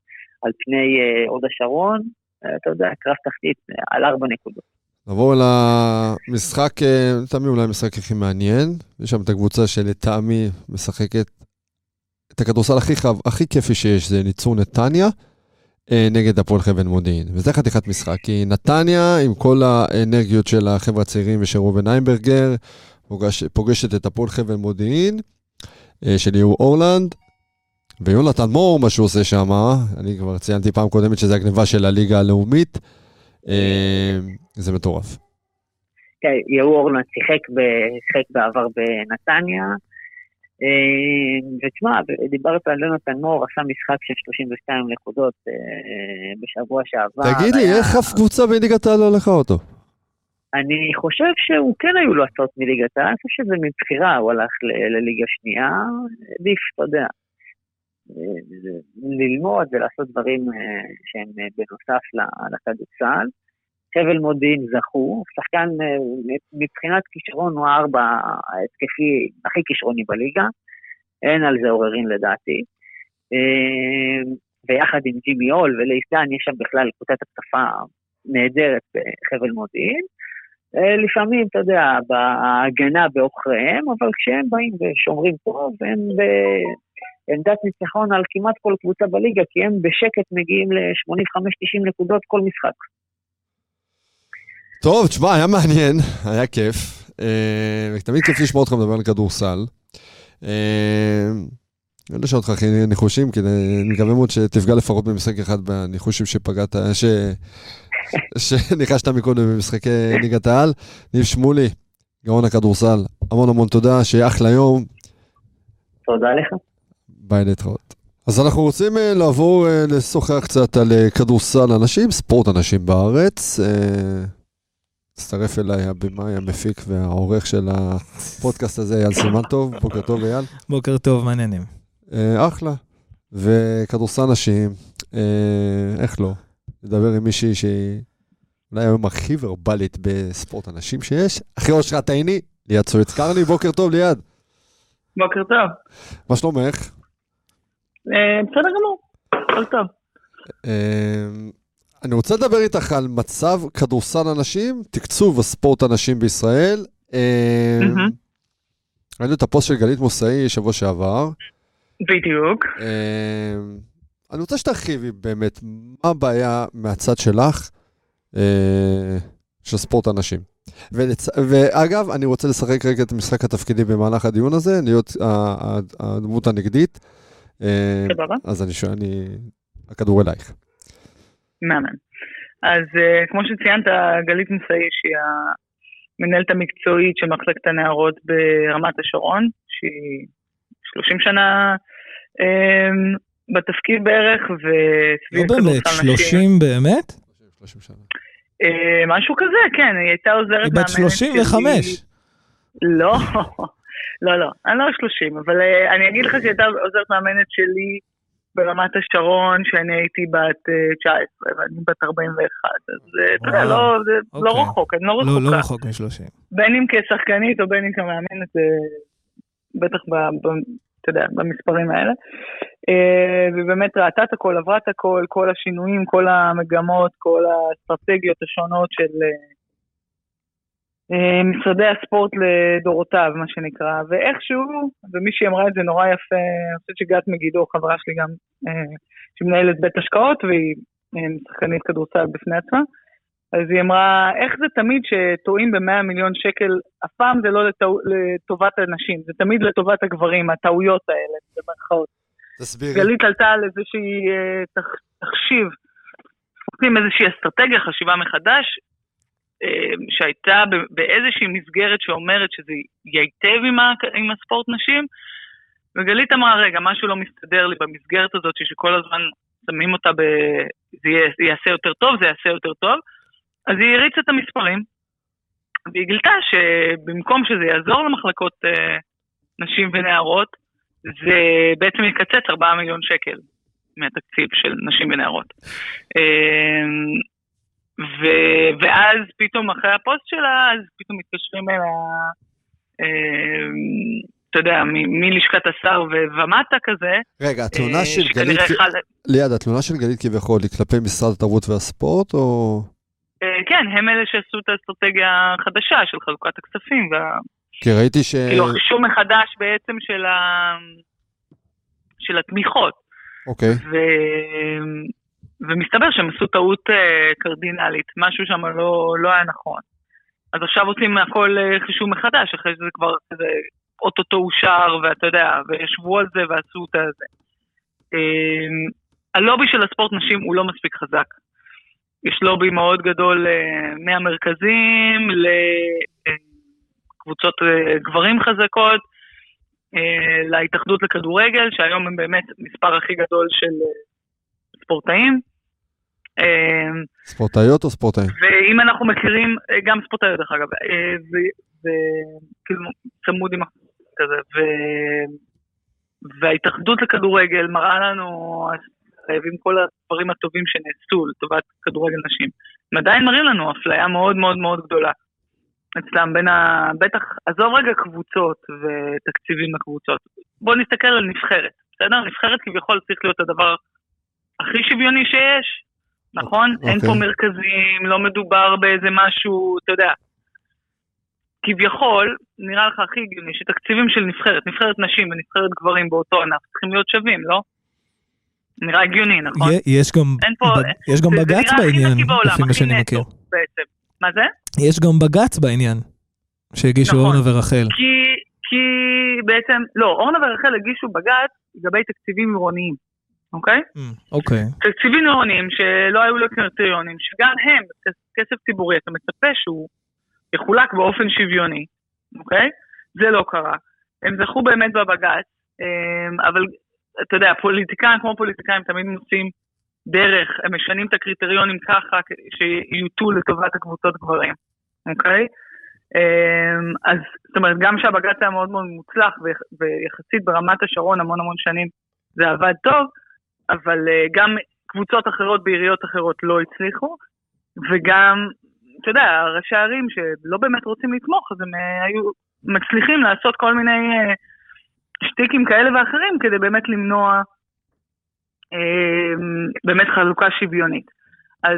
על פני אה, הוד השרון, אה, אתה יודע, קרב תחתית אה, על ארבע נקודות. נעבור למשחק, אה, לטעמי אולי המשחק הכי מעניין. יש שם את הקבוצה שלטעמי משחקת את הכדורסל הכי, חב, הכי כיפי שיש, זה ניצור נתניה אה, נגד הפועל חבל מודיעין. וזה חתיכת משחק, כי נתניה, עם כל האנרגיות של החבר'ה הצעירים ושל ראובן איינברגר, פוגש, פוגשת את הפועל חבל מודיעין אה, של ליאור אורלנד. ויונתן מור, מה שהוא עושה שם, אני כבר ציינתי פעם קודמת שזה הגניבה של הליגה הלאומית. אה, זה מטורף. כן, יהוא אורלנד שיחק, ב- שיחק בעבר בנתניה, אה, ותשמע, דיברת על יונתן מור, עשה משחק של 32 נקודות אה, בשבוע שעבר. תגיד לי, איך אף קבוצה בליגת העל לא לקחה אותו? אני חושב שהוא כן היו לו הצעות מליגת העל, אני חושב שזה מבחירה, הוא הלך לליגה שנייה, עדיף, אתה יודע, אה, ללמוד ולעשות דברים אה, שהם אה, בנוסף ל- לכדורסל. חבל מודיעין זכו, שחקן מבחינת כישרון הוא הארבע ההתקפי הכי כישרוני בליגה, אין על זה עוררין לדעתי. ויחד עם ג'ימי הול ולייס דן יש שם בכלל קבוצת התקפה נהדרת בחבל מודיעין. אה, לפעמים, אתה יודע, בהגנה בעוכריהם, אבל כשהם באים ושומרים טוב, הם בעמדת ניצחון על כמעט כל קבוצה בליגה, כי הם בשקט מגיעים ל-85-90 נקודות כל משחק. טוב, תשמע, היה מעניין, היה כיף. אה, תמיד כיף לשמוע אותך מדבר על כדורסל. אה, אני לא אשאל אותך הכי ניחושים, כי אני מקווה מאוד שתפגע לפחות במשחק אחד בניחושים שפגעת. שניחשת מקודם במשחקי ליגת העל. ניב שמולי, גאון הכדורסל, המון המון תודה, שיהיה אחלה יום. תודה לך. ביי להתראות. אז אנחנו רוצים אה, לעבור אה, לשוחח קצת על אה, כדורסל אנשים, ספורט אנשים בארץ. הצטרף אליי הבמאי, המפיק והעורך של הפודקאסט הזה, אייל סימנטוב. בוקר טוב, אייל. בוקר טוב, מה העניינים? אחלה. וכדורסל נשים, איך לא? לדבר עם מישהי שהיא אולי היום הכי ורבלית בספורט הנשים שיש. אחי אושרת עיני, ליעד סואץ קרני, בוקר טוב ליעד. בוקר טוב. מה שלומך? אה, בסדר גמור, הכל טוב. אה, אני רוצה לדבר איתך על מצב כדורסל הנשים, תקצוב הספורט הנשים בישראל. מהמם. ראינו את הפוסט של גלית מוסאי שבוע שעבר. בדיוק. אה, אני רוצה שתרחיבי באמת, מה הבעיה מהצד שלך אה, של ספורט הנשים? ולצ... ואגב, אני רוצה לשחק רגע את משחק התפקידי במהלך הדיון הזה, להיות הדמות הנגדית. אה, סבבה. אז אני שואל, אני... הכדור אלייך. מאמן. אז uh, כמו שציינת, גלית מסאי, שהיא המנהלת המקצועית של מחלקת הנערות ברמת השרון, שהיא 30 שנה um, בתפקיד בערך, וסביב לא באמת, 30 באמת? 30 שנה. Uh, משהו כזה, כן, היא הייתה עוזרת היא בת 35. לא, לא, לא, אני לא 30, אבל uh, אני אגיד לך שהיא הייתה עוזרת מאמנת שלי ברמת השרון, שאני הייתי בת uh, 19 ואני בת 41, אז אתה יודע, לא, זה לא אוקיי. רחוק, אני לא לא, לא רחוקה. רחוק מ-30. בין אם כשחקנית או בין אם כמאמנת, בטח אתה יודע, במספרים האלה. Uh, ובאמת ראתה את הכל, עברה את הכל, כל השינויים, כל המגמות, כל האסטרטגיות השונות של uh, uh, משרדי הספורט לדורותיו, מה שנקרא, ואיכשהו, ומישהי אמרה את זה נורא יפה, אני חושבת שגת מגידו, חברה שלי גם, שמנהלת בית השקעות, והיא שחקנית כדורסל בפני עצמה, אז היא אמרה, איך זה תמיד שטועים ב-100 מיליון שקל, אף פעם זה לא לטו, לטובת הנשים, זה תמיד לטובת הגברים, הטעויות האלה, במרכאות. תסבירי. גלית עלתה על איזושהי אה, תח- תחשיב, עושים איזושהי אסטרטגיה, חשיבה מחדש, אה, שהייתה באיזושהי מסגרת שאומרת שזה ייטב עם, ה- עם הספורט נשים, וגלית אמרה, רגע, משהו לא מסתדר לי במסגרת הזאת, שכל הזמן שמים אותה ב... זה יעשה יותר טוב, זה יעשה יותר טוב, אז היא הריצה את המספרים, והיא גילתה שבמקום שזה יעזור למחלקות אה, נשים ונערות, זה בעצם יקצץ 4 מיליון שקל מהתקציב של נשים ונערות. אה, ו, ואז פתאום אחרי הפוסט שלה, אז פתאום מתקשרים אליה, אה, אתה יודע, מלשכת השר ומטה כזה. רגע, התלונה אה, של גלית. ליעד, התלונה של גלית כביכול היא כלפי משרד התרבות והספורט, או... אה, כן, הם אלה שעשו את האסטרטגיה החדשה של חלוקת הכספים, וה... כי ראיתי ש... כאילו החישוב מחדש בעצם של, ה... של התמיכות. אוקיי. ו... ומסתבר שהם עשו טעות אה, קרדינלית, משהו שם לא, לא היה נכון. אז עכשיו עושים הכל אה, חישוב מחדש, אחרי שזה כבר כזה אוטוטו אושר, ואתה יודע, וישבו על זה ועשו את. אה, הלובי של הספורט נשים הוא לא מספיק חזק. יש לובי מאוד גדול אה, מהמרכזים לקבוצות אה, גברים חזקות, אה, להתאחדות לכדורגל, שהיום הם באמת מספר הכי גדול של אה, ספורטאים. אה, ספורטאיות או ספורטאים? ואם אנחנו מכירים, אה, גם ספורטאיות דרך אגב, אה, וכאילו צמוד עם החוק כזה, ו... וההתאחדות לכדורגל מראה לנו, חייבים כל הדברים הטובים שנעשו לטובת כדורגל נשים. הם עדיין מראים לנו אפליה מאוד מאוד מאוד גדולה. אצלם בין ה... בטח, עזוב רגע קבוצות ותקציבים לקבוצות. בואו נסתכל על נבחרת, בסדר? נבחרת כביכול צריך להיות הדבר הכי שוויוני שיש, נכון? אוקיי. אין פה מרכזים, לא מדובר באיזה משהו, אתה יודע. כביכול, נראה לך הכי הגיוני שתקציבים של נבחרת, נבחרת נשים ונבחרת גברים באותו ענף צריכים להיות שווים, לא? נראה הגיוני, נכון? יש גם פה- יש גם בג"ץ בעניין, לפי מה שאני מכיר. בעצם. מה זה? יש גם בג"ץ בעניין, שהגישו נכון. אורנה ורחל. כי, כי בעצם, לא, אורנה ורחל הגישו בג"ץ לגבי תקציבים עירוניים, אוקיי? אוקיי. תקציבים עירוניים שלא היו לו קריטריונים, שגם הם, כסף ציבורי, אתה מצפה שהוא יחולק באופן שוויוני, אוקיי? זה לא קרה. הם זכו באמת בבג"ץ, אמ, אבל אתה יודע, פוליטיקאים כמו פוליטיקאים תמיד מוצאים דרך, הם משנים את הקריטריונים ככה שיוטו לטובת הקבוצות גברים, אוקיי? אמ, אז זאת אומרת, גם שהבג"ץ היה מאוד מאוד מוצלח ויח- ויחסית ברמת השרון המון המון שנים זה עבד טוב, אבל אה, גם קבוצות אחרות בעיריות אחרות לא הצליחו, וגם, אתה יודע, ראשי ערים שלא באמת רוצים לתמוך, אז הם אה, היו מצליחים לעשות כל מיני אה, שטיקים כאלה ואחרים כדי באמת למנוע אה, באמת חלוקה שוויונית. אז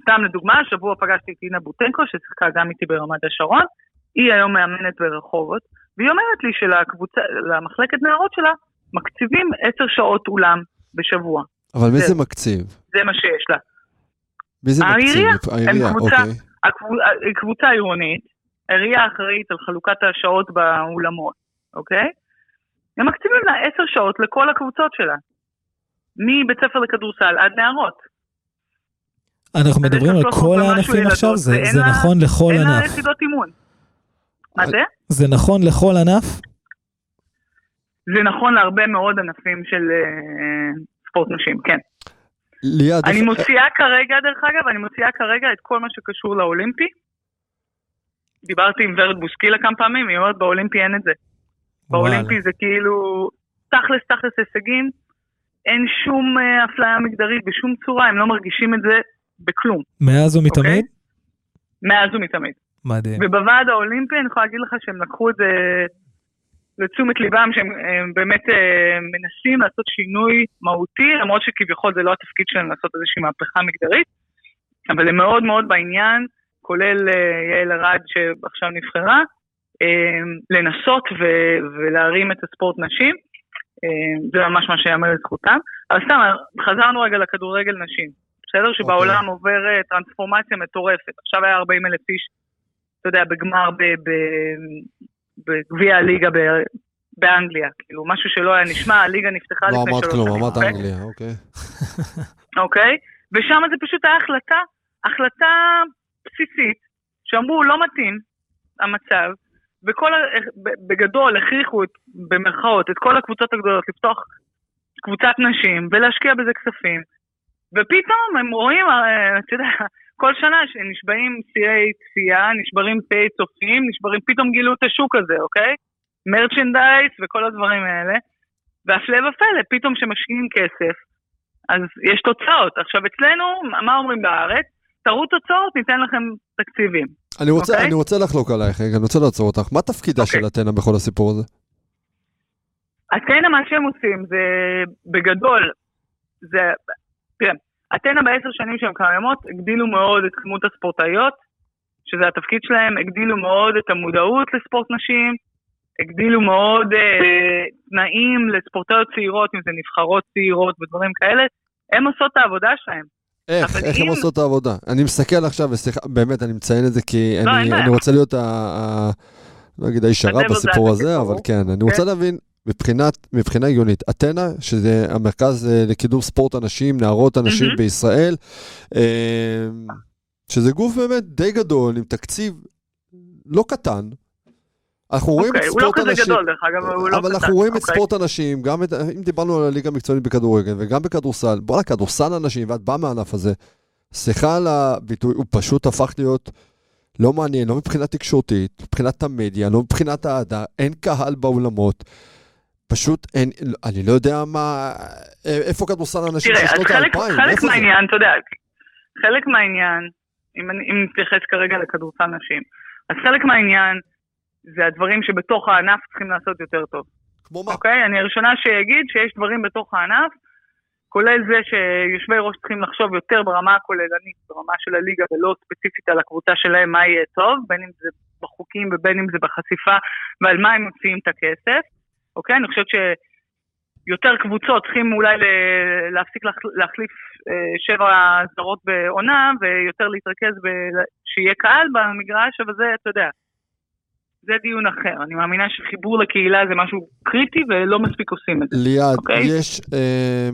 סתם לדוגמה, השבוע פגשתי את אינה בוטנקו, ששיחקה גם איתי ברמת השרון, היא היום מאמנת ברחובות, והיא אומרת לי שלמחלקת נערות שלה מקציבים עשר שעות אולם בשבוע. אבל מי זה- זה מקציב? זה מה שיש לה. מי זה מקציב? העירייה. העירייה, הם קבוצה- אוקיי. הקבוצה, קבוצה עירונית, העירייה אחראית על חלוקת השעות באולמות, אוקיי? הם מקציבים לה עשר שעות לכל הקבוצות שלה. מבית ספר לכדורסל עד נערות. אנחנו מדברים לה על 300 כל הענפים עכשיו, זה זה לה- נכון לכל אין לה ענף. יחידות אימון. מה זה? זה נכון לכל ענף? זה נכון להרבה מאוד ענפים של אה, ספורט נשים, כן. ליעד, אני מוציאה כרגע, דרך אגב, אני מוציאה כרגע את כל מה שקשור לאולימפי. דיברתי עם ורד בוסקילה כמה פעמים, היא אומרת באולימפי אין את זה. באולימפי זה כאילו תכלס תכלס הישגים, אין שום אה, אפליה מגדרית בשום צורה, הם לא מרגישים את זה בכלום, מאז ומתמיד? מאז ומתמיד. מדהים. ובוועד האולימפי אני יכולה להגיד לך שהם לקחו את זה לתשומת ליבם, שהם הם באמת אה, מנסים לעשות שינוי מהותי, למרות שכביכול זה לא התפקיד שלהם לעשות איזושהי מהפכה מגדרית, אבל הם מאוד מאוד בעניין, כולל אה, יעל ארד שעכשיו נבחרה, לנסות ו- ולהרים את הספורט נשים. אה, זה ממש מה שיאמר לזכותם. אבל סתם, חזרנו רגע לכדורגל נשים. בסדר? שבעולם עובר אה, טרנספורמציה מטורפת. עכשיו היה 40 אלף איש, אתה יודע, בגמר בגביע הליגה באנגליה. כאילו, משהו שלא היה נשמע, הליגה נפתחה לא לפני אמרת שלוש כלום, שנים. אמרת אוקיי? אנגליה, אוקיי. אוקיי? ושם זה פשוט היה החלטה, החלטה בסיסית, שאמרו לא מתאים המצב, וכל, בגדול הכריחו את, במרכאות, את כל הקבוצות הגדולות לפתוח קבוצת נשים ולהשקיע בזה כספים, ופתאום הם רואים, אה, אתה יודע, כל שנה שנשבעים שיאי צפייה, נשברים שיאי צופים, נשברים, פתאום גילו את השוק הזה, אוקיי? מרצ'נדייז וכל הדברים האלה, והפלא ופלא, פתאום כשמשקיעים כסף, אז יש תוצאות. עכשיו אצלנו, מה אומרים בארץ? תראו תוצאות, ניתן לכם תקציבים. אני רוצה, אוקיי. אני רוצה לחלוק עלייך אני רוצה לעצור אותך. מה תפקידה אוקיי. של אתנה בכל הסיפור הזה? אתנה, מה שהם עושים זה, בגדול, זה, תראה, אתנה בעשר שנים שהן קיימות, הגדילו מאוד את כמות הספורטאיות, שזה התפקיד שלהם, הגדילו מאוד את המודעות לספורט נשים, הגדילו מאוד אה, תנאים לספורטאיות צעירות, אם זה נבחרות צעירות ודברים כאלה, הם עושות את העבודה שלהם. איך, איך הם אם- עושות את העבודה? אני מסתכל עכשיו, וסליחה, באמת, אני מציין את זה כי לא, אני. אני רוצה להיות ה... ה... לא אגיד האיש הרע בסיפור זה הזה. אבל כן, אני רוצה להבין, מבחינת, מבחינה הגיונית, אתנה, שזה המרכז אה, לקידום ספורט הנשים, נערות הנשים מהמם. בישראל, אה, שזה גוף באמת די גדול, עם תקציב לא קטן. אנחנו רואים את אוקיי, לא ספורט הנשים, לא אבל. אנחנו רואים את אוקיי. ספורט הנשים, גם אם דיברנו על הליגה המקצועית בכדורגל וגם בכדורסל, בואנה, כדורסל הנשים, ואת באה מהענף הזה, סליחה על הביטוי, הוא פשוט הפך להיות לא מעניין, לא מבחינה תקשורתית, מבחינת המדיה, לא מבחינת האהדה, אין קהל באולמות. פשוט אין, אני לא יודע מה, איפה כדורסל הנשים של שנות חלק, האלפיים, חלק איפה זה? מהעניין, אתה יודע, חלק מהעניין, אם אני- אם נתייחס כרגע לכדורסל נשים, אז חלק מהעניין זה הדברים שבתוך הענף צריכים לעשות יותר טוב. כמו מה? אוקיי? אני הראשונה שאגיד שיש דברים בתוך הענף, כולל זה שיושבי ראש צריכים לחשוב יותר ברמה הכוללנית, ברמה של הליגה, ולא ספציפית על הקבוצה שלהם, מה יהיה טוב, בין אם זה בחוקים ובין אם זה בחשיפה, ועל מה הם מוציאים את הכסף. אוקיי? אני חושבת שיותר קבוצות צריכים אולי להפסיק להח- להחליף אה, שבע זרות בעונה, ויותר להתרכז ב- שיהיה קהל במגרש, אבל זה, אתה יודע, זה דיון אחר. אני מאמינה שחיבור לקהילה זה משהו קריטי ולא מספיק עושים את זה. ליעד, אוקיי. יש, אה,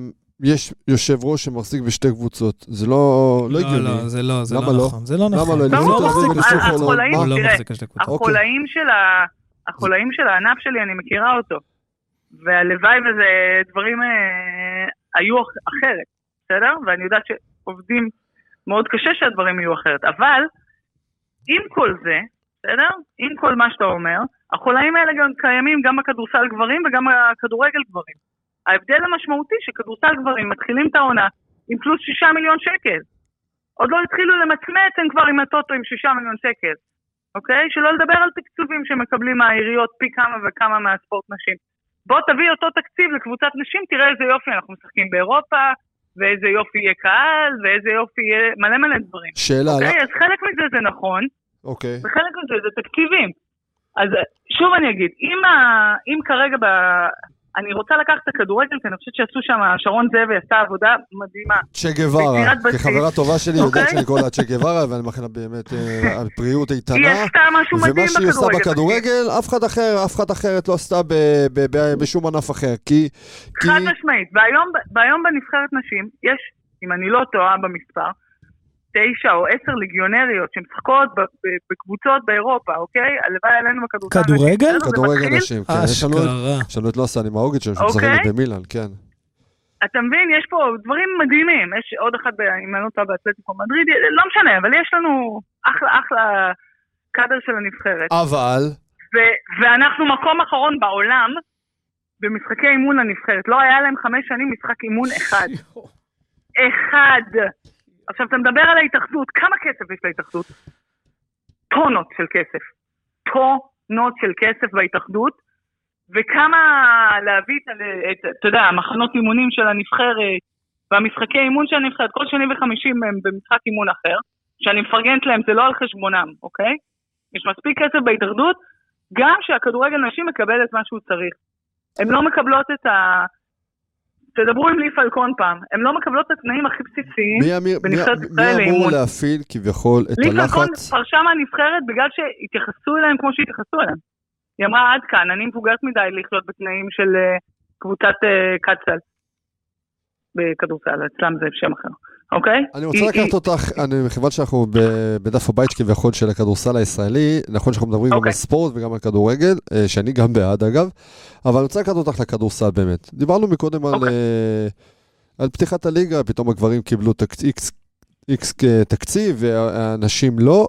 יש יושב ראש שמחזיק בשתי קבוצות, זה לא, לא לא, הגיוני. לא, זה לא, זה למה לא לא? נכון. זה לא למה נכון. לא? אליפות לא הוא לא תראה, מחזיק בשתי קבוצות. אוקיי. החולאים של, ה... החולאים של הענף שלי, אני מכירה אותו. והלוואי וזה דברים אה, היו אח- אחרת, בסדר? ואני יודעת שעובדים מאוד קשה שהדברים יהיו אחרת. אבל, עם כל זה, בסדר? עם כל מה שאתה אומר, החולאים האלה גם קיימים גם בכדורסל גברים וגם בכדורגל גברים. ההבדל המשמעותי שכדורסל גברים מתחילים את העונה עם פלוס שישה מיליון שקל. עוד לא התחילו למצמץ, הם כבר עם הטוטו עם שישה מיליון שקל. אוקיי? שלא לדבר על תקצובים שמקבלים מהעיריות פי כמה וכמה מהספורט נשים. בוא תביא אותו תקציב לקבוצת נשים, תראה איזה יופי אנחנו משחקים באירופה, ואיזה יופי יהיה קהל, ואיזה יופי יהיה מלא מלא דברים. שאלה, אוקיי? אז חלק מזה זה נכון, אוקיי. וחלק מזה זה תקציבים. אז שוב אני אגיד, אם, ה, אם כרגע ב... אני רוצה לקחת את הכדורגל, כי אני חושבת שעשו שם, שרון זאבי עשה עבודה מדהימה. צ'ה גווארה. כחברה טובה שלי, יודעת אוקיי. שאני קורא לה צ'ה גווארה, ואני מאחל לה באמת אה, בריאות היא איתנה. עשתה משהו מדהים ומה שהיא עושה בכדורגל. בכדורגל, אף אחד אחר, אף אחד אחרת לא עשתה ב- ב- ב- בשום ענף אחר. כי... כי... חד משמעית. והיום בנבחרת נשים, יש, אם אני לא טועה במספר, תשע או עשר ליגיונריות שמשחקות בקבוצות באירופה, אוקיי? הלוואי עלינו בכדורסל. כדורגל? כדורגל. נשים, כן. יש לנו את- אשכרה. יש לנו את לוסה נימאוגיץ' שמשחקת אוקיי. במילאן, כן. אתה מבין, יש פה דברים מדהימים. יש עוד אחד, ב- אם אני לא טועה, באתלטיקו מדריד, לא משנה, אבל יש לנו אחלה, אחלה קאדר של הנבחרת. אבל, ו- ואנחנו מקום אחרון בעולם במשחקי אימון לנבחרת. לא היה להם חמש שנים משחק אימון אחד. אחד. עכשיו, אתה מדבר על ההתאחדות, כמה כסף יש להתאחדות? טונות של כסף. טונות של כסף בהתאחדות, וכמה להביא את, את, אתה יודע, המחנות אימונים של הנבחרת, והמשחקי אימון של הנבחרת, כל שני וחמישי הם במשחק אימון אחר, שאני מפרגנת להם, זה לא על חשבונם, אוקיי? יש מספיק כסף בהתאחדות, גם שהכדורגל נשים מקבל את מה שהוא צריך. הן לא מקבלות את ה... תדברו עם לי פלקון פעם, הן לא מקבלות את התנאים הכי בסיסיים. מי אמיר- מי- בנבחרת מי ישראל אמור לאימון. להפעיל כביכול את לי פלקון הלחץ? פרשה מהנבחרת בגלל שהתייחסו אליהם כמו שהתייחסו אליהם. היא אמרה, עד כאן, אני מבוגרת מדי לחיות בתנאים של אה, קבוצת אה, קצ"ל. בכדורסל, אצלם זה שם אחר, אוקיי? אני רוצה לקחת אותך, אני, מכיוון שאנחנו בדף הבית כביכול של הכדורסל הישראלי, נכון שאנחנו מדברים גם אוקיי. על ספורט וגם על כדורגל, אה, שאני גם בעד אגב, אבל אני רוצה לקחת אותך לכדורסל באמת. דיברנו מקודם על, אוקיי. אה, על פתיחת הליגה, פתאום הגברים קיבלו איקס, כ- תקציב והנשים לא.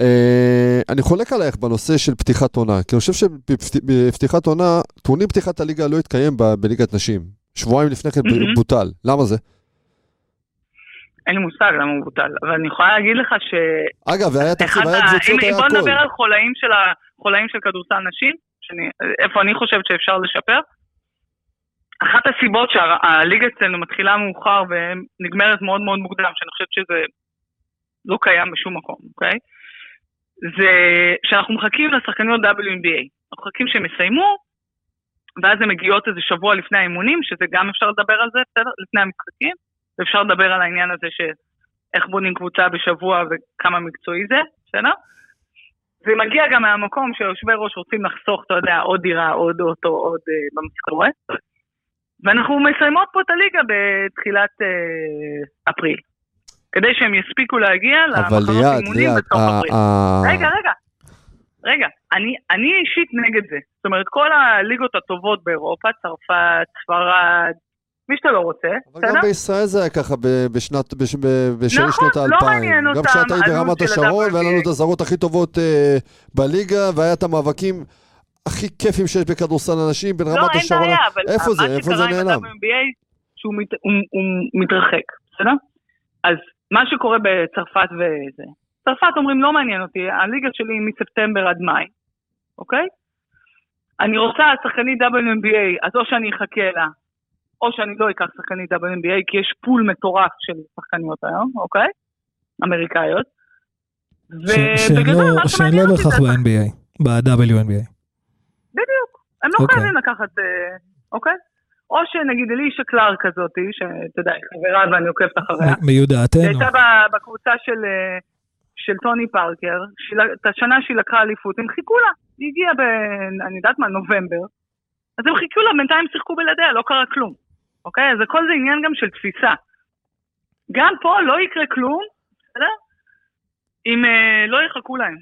אה, אני חולק עלייך בנושא של פתיחת עונה, כי אני חושב שבפתיחת עונה, טורניר פתיחת הליגה לא התקיים ב- בליגת נשים. שבועיים לפני כן מהמם. בוטל. למה זה? אין לי מושג למה הוא בוטל, אבל אני יכולה להגיד לך ש... אגב, והיה תקציב, היה קבוצות, היה בוא הכל. נדבר על חולאים של, ה... חולאים של כדורסל נשים, שאני... איפה אני חושבת שאפשר לשפר. אחת הסיבות שהליגה אצלנו מתחילה מאוחר ונגמרת מאוד מאוד מוקדם, שאני חושבת שזה לא קיים בשום מקום, אוקיי? זה שאנחנו מחכים לשחקניות WNBA. אנחנו מחכים שהם יסיימו, ואז הן מגיעות איזה שבוע לפני האימונים, שזה גם אפשר לדבר על זה, בסדר? לפני המשחקים, ואפשר לדבר על העניין הזה של איך בונים קבוצה בשבוע וכמה מקצועי זה, בסדר? זה מגיע גם מהמקום שיושבי ראש רוצים לחסוך, אתה יודע, עוד דירה, עוד אוטו, עוד אה, במשכורת. ואנחנו מסיימות פה את הליגה בתחילת אה, אפריל. כדי שהם יספיקו להגיע למחנות אימונים בסוף אפריל. רגע, רגע. רגע, אני, אני אישית נגד זה. זאת אומרת, כל הליגות הטובות באירופה, צרפת, ספרד, מי שאתה לא רוצה, אבל בסדר? גם בישראל זה היה ככה בשנת, בש- ב- בשלהי נכון, שנות לא האלפיים. מעניין גם אותם כשאת היית הלו"ז ברמת השרון. והיה לנו את הזרות הכי טובות אה, בליגה, והיה את המאבקים הכי כיפים שיש בכדורסל אנשים בין לא, רמת אין השרון. בעיה, אבל איפה זה? מה איפה זה שקרה עם נעלם? ה-WNBA, שהוא מת, הוא, הוא מתרחק, בסדר? אז מה שקורה בצרפת וזה, צרפת אומרים לא מעניין אותי, הליגה שלי היא מספטמבר עד מאי, אוקיי? אני רוצה שחקנית WNBA, אז או שאני אחכה לה, או שאני לא אקח שחקנית WNBA, כי יש פול מטורף של שחקניות היום, אוקיי? אמריקאיות. זה לא- מה שהן לא בהכרח ב-NBA, ב-WNBA. בדיוק. הם לא אוקיי. חייבים לקחת, אה, אוקיי? או שנגיד אלישה קלאר כזאתי, שאתה יודע, היא חברה ואני עוקבת אחריה. מיודעתנו. היא הייתה בקבוצה של, אה, של טוני פארקר, שהיא ל- את השנה שהיא לקחה אליפות, הם חיכו לה. היא הגיעה ב... אני יודעת מה, נובמבר. אז הם חיכו לה, בינתיים שיחקו בלעדיה, לא קרה כלום. אוקיי? אז הכל זה עניין גם של תפיסה. גם פה לא יקרה כלום, בסדר? אם אה, לא יחכו להם.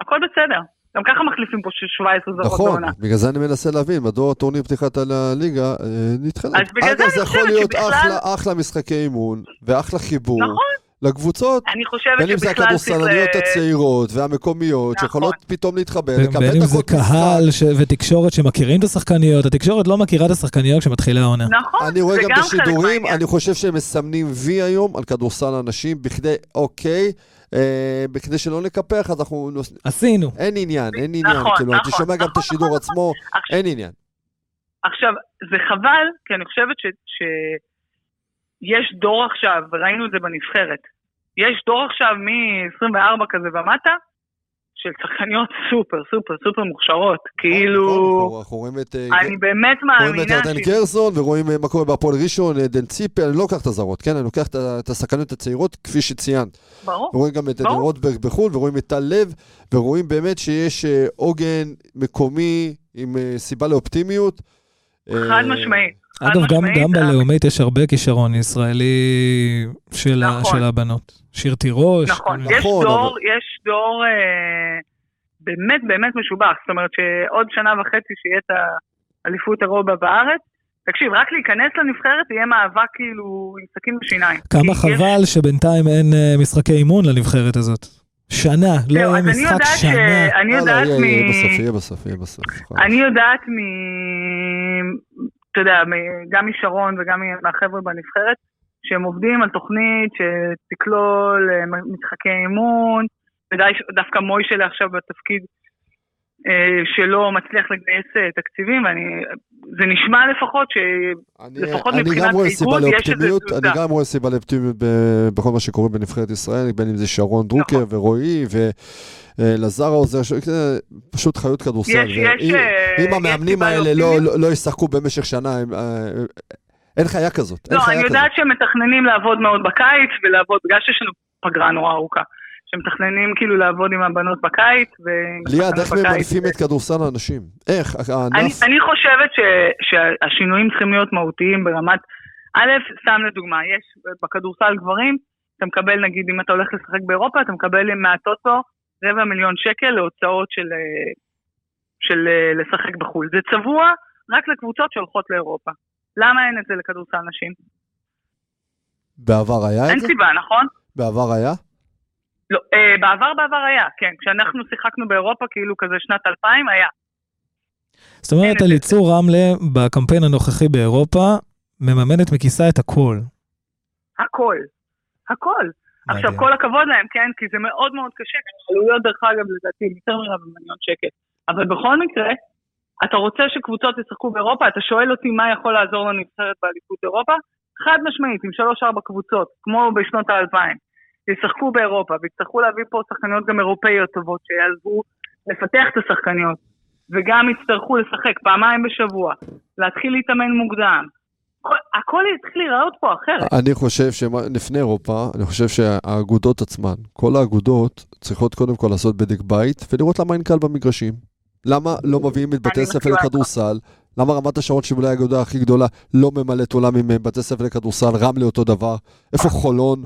הכל בסדר. גם ככה מחליפים פה 17 זרות נכון, בעונה. בגלל זה אני מנסה להבין מדוע טורניר פתיחת הליגה אה, נדחה. אז בגלל זה אגב, זה יכול להיות שבכלל- אחלה, אחלה משחקי אימון, ואחלה חיבור. נכון. לקבוצות, אני חושבת בין אם זה. הכדורסלניות ל- הצעירות והמקומיות, נכון. שיכולות פתאום להתחבר, לקבל בין אם זה דקות משחק. קהל ש- ותקשורת שמכירים את השחקניות, התקשורת לא מכירה את השחקניות כשמתחילה העונה. נכון, אני רואה גם את חלק השידורים. אני חושב שהם מסמנים וי היום על כדורסל הנשים, בכדי, אוקיי, אה, בכדי שלא נקפח, אז אנחנו... נוס- עשינו. אין עניין, אין עניין, נכון, כאילו, אתה נכון, שומע גם את נכון, השידור נכון, עצמו, עכשיו- אין עניין. עכשיו, זה חבל, כי אני חושבת ש... ש... יש דור עכשיו, וראינו את זה בנבחרת, יש דור עכשיו מ-24 כזה ומטה, של שחקניות סופר, סופר, סופר מוכשרות. כאילו, נכון, אנחנו רואים את... אה, אני באמת רואים את מאמינה ירדן גרזון ורואים אה, מה קורה בהפועל ראשון, אה, דן ציפי, אני לא לוקח את הזרות, כן? אני לוקח את השחקניות הצעירות, כפי שציינת. ברור. ורואים גם את. עדן רוטברג בחו"ל, ורואים את טל לב, ורואים באמת שיש אה, עוגן מקומי עם אה, סיבה לאופטימיות. חד אה, משמעית. אגב, גם, גם בלאומית יש הרבה כישרון ישראלי של, ה, נכון. של הבנות. שיר תירוש. נכון, מיני- יש נכון, דור, אבל- יש דור אה, באמת באמת משובח, זאת אומרת שעוד שנה וחצי שיהיה את האליפות אירופה בארץ, תקשיב, רק להיכנס לנבחרת יהיה מאבק כאילו עם סכין בשיניים. כמה כי יש- חבל שבינתיים אין אה, משחקי אימון לנבחרת הזאת. שנה, לא יהיה אני משחק יודעת ש- שנה. אני יודעת יהיה מ... בסוף, יהיה בסוף, יהיה בסוף. אני יודעת מ... אתה יודע, גם משרון וגם מהחבר'ה בנבחרת, שהם עובדים על תוכנית שתכלול אה, משחקי אימון, ודווקא מוישלה עכשיו בתפקיד אה, שלו מצליח לגייס אה, תקציבים, ואני... זה נשמע לפחות ש... אני, לפחות אני מבחינת האיגוד יש איזו לאופטימיות, תזוזה. אני גם רואה סיבה לאופטימיות בכל מה שקורה בנבחרת ישראל, בין אם זה שרון דרוקר נכון. ורועי ולזר העוזר, ש- זה פשוט חיות כדורסל. יש, יש, ואם- אה, אם יש המאמנים האלה לא. לא, לא ישחקו במשך שנה, הם, אה, אין חיה כזאת. לא, חיה אני כזאת. יודעת שהם מתכננים לעבוד מאוד בקיץ, ולעבוד, בגלל שיש לנו פגרה נורא ארוכה. שמתכננים כאילו לעבוד עם הבנות בקיץ, ועם ליעד, איך. ממנפים את כדורסל האנשים? איך? אני, הענף... אני חושבת ש, שהשינויים צריכים להיות מהותיים ברמת, א', סתם לדוגמה, יש בכדורסל גברים, אתה מקבל נגיד אם אתה הולך לשחק באירופה, אתה מקבל מהטוטו רבע מיליון שקל להוצאות של, אה, של אה, לשחק בחו"ל. זה צבוע רק לקבוצות שהולכות לאירופה. למה אין את זה לכדורסל נשים? בעבר היה אין את זה? סיבה, נכון? בעבר היה? לא, אה, בעבר בעבר היה, כן. כשאנחנו שיחקנו באירופה, כאילו כזה שנת 2000, היה. זאת אומרת, אין את זה. אליצור רמלה בקמפיין הנוכחי באירופה מממנת מכיסה את הכל. הכל. הכל. עכשיו. כל הכבוד להם, כן? כי זה מאוד מאוד קשה, גם העלויות, דרך אגב, לדעתי, יותר מרבע מיליון שקל. אבל בכל מקרה, אתה רוצה שקבוצות ישחקו באירופה, אתה שואל אותי מה יכול לעזור לנבחרת באליפות אירופה? חד משמעית, עם שלוש-ארבע קבוצות, כמו בשנות האלפיים, ישחקו באירופה, ויצטרכו להביא פה שחקניות גם אירופאיות טובות, שיעזרו לפתח את השחקניות, וגם יצטרכו לשחק פעמיים בשבוע, להתחיל להתאמן מוקדם. הכל- הכל יתחיל להיראות פה אחרת. אני חושב שלפני אירופה, אני חושב שהאגודות עצמן, כל האגודות צריכות קודם כל לעשות בדק בית ולראות למה אין קהל במגרשים. למה לא מביאים את בתי איתך. לכדורסל? למה רמת השרון, שהיא אולי האגודה הכי גדולה, לא ממלאת עולם עם אה, בתי ספר לכדורסל? רמלה אותו דבר. איפה חולון?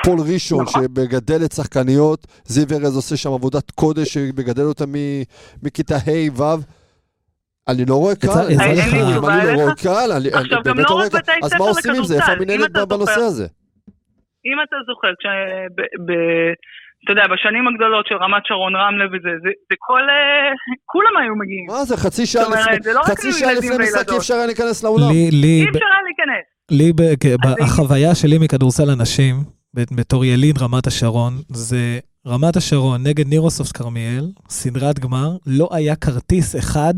הפועל ראשון נכון. שמגדלת שחקניות, זיו ארז עושה שם עבודת קודש שמגדל אותה מכיתה ה' ו'. אני לא רואה יצא- קהל, אני- לא אליך? רואה קהל, אני אני עכשיו, גם באמת לא לא רואה רק קהל. אז מה עושים עם זה? איפה אתה בנושא זוכר. הזה? אם אתה זוכר, אתה יודע, בשנים הגדולות של רמת שרון רמלה וזה, זה, זה כל... אה, כולם היו מגיעים. מה זה, חצי שעה זאת אומרת, לפני, זה לא רק חצי היו שעה ילדים לפני וילדות. אי אפשר היה להיכנס לאולם. לי, לי, אי ב- אפשר היה להיכנס. לי, החוויה שלי מכדורסל הנשים, בתור יליד רמת השרון, זה רמת השרון נגד נירוסופט כרמיאל, סדרת גמר, לא היה כרטיס אחד,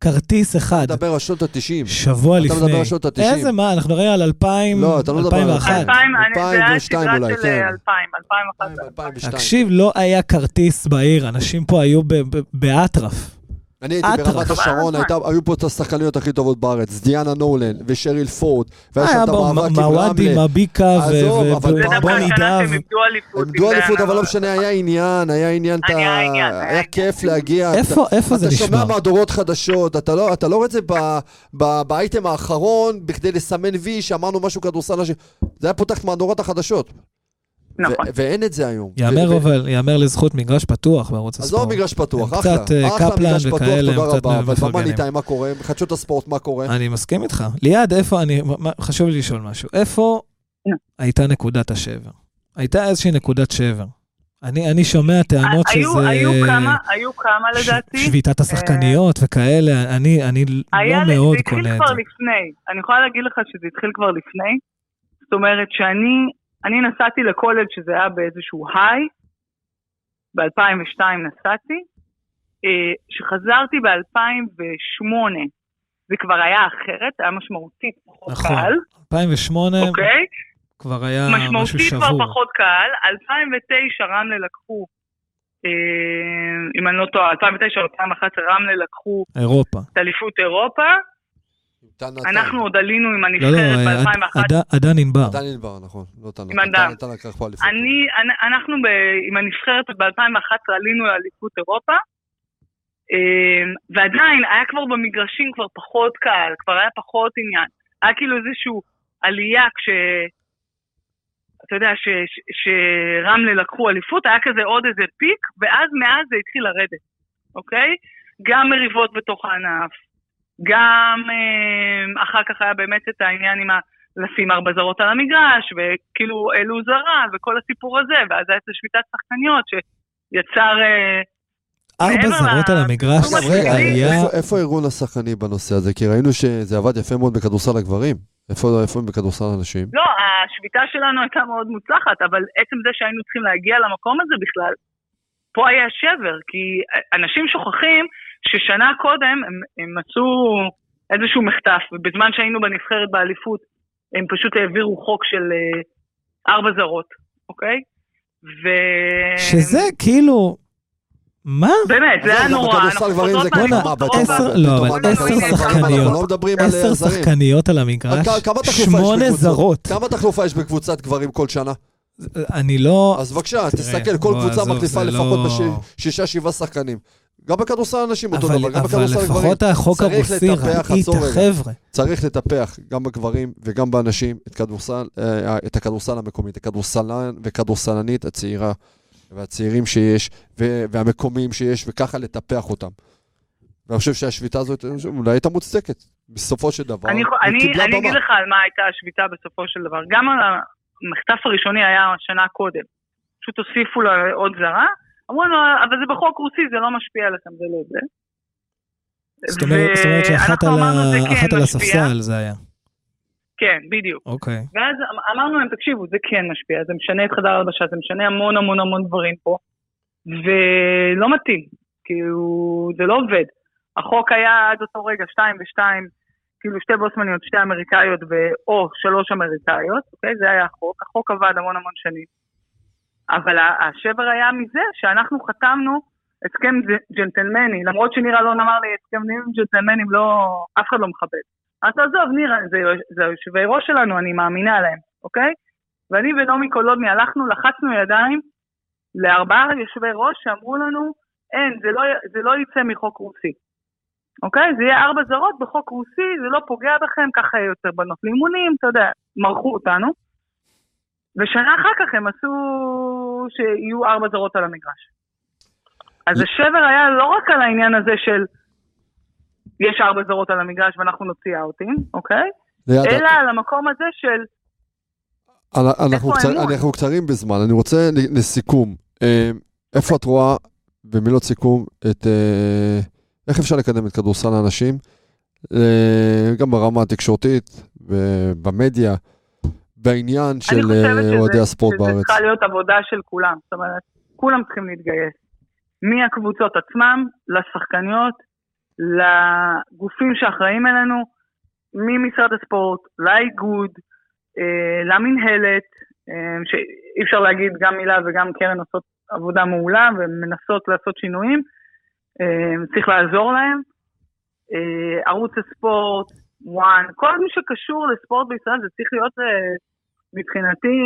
כרטיס אחד, אתה מדבר על שנות ה-90. שבוע אתה לפני. מדבר על שנות ה-90. איזה מה, אנחנו נראים על 2000, לא, אתה לא מדבר על 2001. 2000, אני- זה היה 2002 סדרה אולי, של כן. אה, 2000, 2001. 2002. תקשיב, לא היה כרטיס בעיר, אנשים פה היו ב- ב- באטרף. אני הייתי. ברמת השרון, אבל- הייתה- היו פה את השחקניות הכי טובות בארץ, דיאנה נולן ושריל פורד, והיה שם היה את המאבק עם מוואדי, רמלה. מביקה זה פעם דווקא ובוני דב. אליפות. הם עם אליפות. אבל לא משנה, היה עניין, היה עניין, היה היה היה. כיף להגיע. איפה איפה זה אתה שומע נשמע? מהדורות חדשות, אתה לא, אתה לא רואה את זה באייטם האחרון בכדי לסמן וי שאמרנו משהו כדורסל. זה היה פותח את מהדורות החדשות. נכון. ואין את זה היום. יאמר אבל, יאמר לזכות מגרש פתוח בערוץ הספורט. עזוב מגרש פתוח, אחלה. קצת, אה, קפלן וכאלה, תודה קצת רבה. אבל. במאני טיים מה קורה? בחדשות הספורט מה קורה? אני מסכים איתך. ליעד, איפה אני, מה- חשוב לי לשאול משהו. איפה. הייתה נקודת השבר? הייתה איזושהי נקודת שבר. אני, אני שומע טענות היו- שזה... היו כמה, היו כמה ש- לדעתי. שביתת השחקניות וכאלה, אני, לא לי- מאוד זה קונה התחיל את כבר זה. לפני. אני יכולה להגיד לך שזה התחיל כבר לפני. זאת אומרת שאני אני נסעתי לקולג' שזה היה באיזשהו היי, ב-2002 נסעתי, אה, שחזרתי ב-2008, זה כבר היה אחרת, היה משמעותית פחות נכון. קהל, 2008 אוקיי? כבר היה משהו משמעותית כבר שבור. פחות קהל, 2009 רמלה לקחו אה, אם אני לא טועה, 2009 או 2011 רמלה לקחו אירופה. את אליפות אירופה. אנחנו עוד עלינו עם לא, לא, הנבחרת אה, ב-2011. עד- עדן ענבר. נתן ענבר, נכון. לא טל עם. טל נתן לקח פה אליפות. אנחנו עם הנבחרת ב-2011 עלינו לאליפות אירופה, אה, ועדיין היה כבר במגרשים כבר פחות קהל, כבר היה פחות עניין. היה כאילו איזושהי עלייה כש... אתה יודע, שרמלה לקחו אליפות, היה כזה עוד איזה פיק, ואז מאז זה התחיל לרדת, אוקיי? גם מריבות בתוך הענף, גם אה, אחר כך היה באמת את העניין עם ה... לשים ארבע זרות על המגרש, וכאילו העלו זרה, וכל הסיפור הזה, ואז הייתה שביתת שחקניות שיצר... אה, ארבע זרות על המגרש, היה... איפה- הארגון השחקני בנושא הזה? כי ראינו שזה עבד יפה מאוד בכדורסל הגברים. איפה איפה הם בכדורסל הנשים? לא, השביתה שלנו הייתה מאוד מוצלחת, אבל עצם זה שהיינו צריכים להגיע למקום הזה בכלל, פה היה שבר, כי אנשים שוכחים ששנה קודם הם, הם עשו איזשהו מחטף, ובזמן שהיינו בנבחרת באליפות, הם פשוט העבירו חוק של אה, ארבע זרות, אוקיי? ו... שזה כאילו... מה? באמת, זה היה נורא. בכדורסל אנחנו גברים זה חוזרות כבר אירופה. לא, אבל עשר גברים, שחקניות. אנחנו לא מדברים על עשר זרים. שחקניות על המגרש, שמונה בקבוצות? זרות. כמה תחלופה יש בקבוצת גברים כל שנה? אני לא... אז בבקשה, תסתכל, כל קבוצה מחליפה לפחות לא- בשישה, שבעה שחקנים. גם בכדורסל הנשים אותו אבל, דבר, גם אבל בכדורסל הגברים. לפחות החוק צריך הרוסי ראית. חבר'ה. צריך לטפח גם בגברים וגם באנשים את, כדורסל, אה, את הכדורסל המקומי, את הכדורסלן וכדורסלנית הצעירה והצעירים שיש ו- והמקומיים שיש וככה לטפח אותם. ואני חושב שהשביתה הזאת אולי הייתה מוצדקת. בסופו של דבר, אני, אני, אני. אגיד לך על מה הייתה השביתה בסופו של דבר. גם המחטף הראשוני היה שנה קודם. פשוט הוסיפו לה עוד זרה, אמרו לנו, אבל זה בחוק רוסי, זה לא משפיע עליכם, זה לא זה. זאת אומרת זאת אומרת שאחת על ה- כן על. הספסל זה היה. כן, בדיוק. אוקיי. ואז אמ- אמרנו להם, תקשיבו, זה כן משפיע, זה משנה את חדר הלבשה, זה משנה המון המון המון דברים פה, ולא מתאים, כאילו, זה לא עובד. החוק היה עד אותו רגע, שתיים ושתיים, כאילו שתי בוסמניות, שתי אמריקאיות ו- או שלוש אמריקאיות, אוקיי? זה היה החוק, החוק עבד המון המון שנים. אבל השבר היה מזה שאנחנו חתמנו הסכם ג'נטלמני, למרות שנירה לא אמר לי הסכמים ג'נטלמנים לא, אף אחד לא מכבד. אז עזוב, נירה, זה, יושבי ראש שלנו, אני מאמינה להם, אוקיי? ואני ונעמי קולודני הלכנו, לחצנו ידיים לארבעה יושבי ראש שאמרו לנו, אין, זה לא, זה לא יצא מחוק רוסי. אוקיי? זה יהיה ארבע זרות בחוק רוסי, זה לא פוגע בכם, ככה יהיה יותר בנות לאימונים, אתה יודע, מרחו אותנו. ושנה אחר כך הם עשו שיהיו ארבע זרות על המגרש. אז השבר היה לא רק על העניין הזה של יש ארבע זרות על המגרש ואנחנו נוציא אאוטים, אוקיי? אלא על המקום הזה של אנ- אנחנו קצר-? אנחנו קצרים בזמן, אני רוצה לסיכום. אה, איפה את רואה, במילות סיכום, את... אה, איך אפשר לקדם את כדורסל האנשים, אה, גם ברמה התקשורתית, במדיה, בעניין של אני חושבת אה, שזה- אוהדי הספורט שזה בארץ. צריכה להיות עבודה של כולם. זאת אומרת, כולם צריכים להתגייס. מהקבוצות עצמם, לשחקניות, לגופים שאחראים אלינו, ממשרד הספורט, לאיגוד, אה, למינהלת, אה, שאי אפשר להגיד גם מילה וגם קרן עושות עבודה מעולה ומנסות לעשות שינויים, אה, צריך לעזור להם. אה, ערוץ הספורט, וואן, כל מי שקשור לספורט בישראל זה צריך להיות אה, מבחינתי,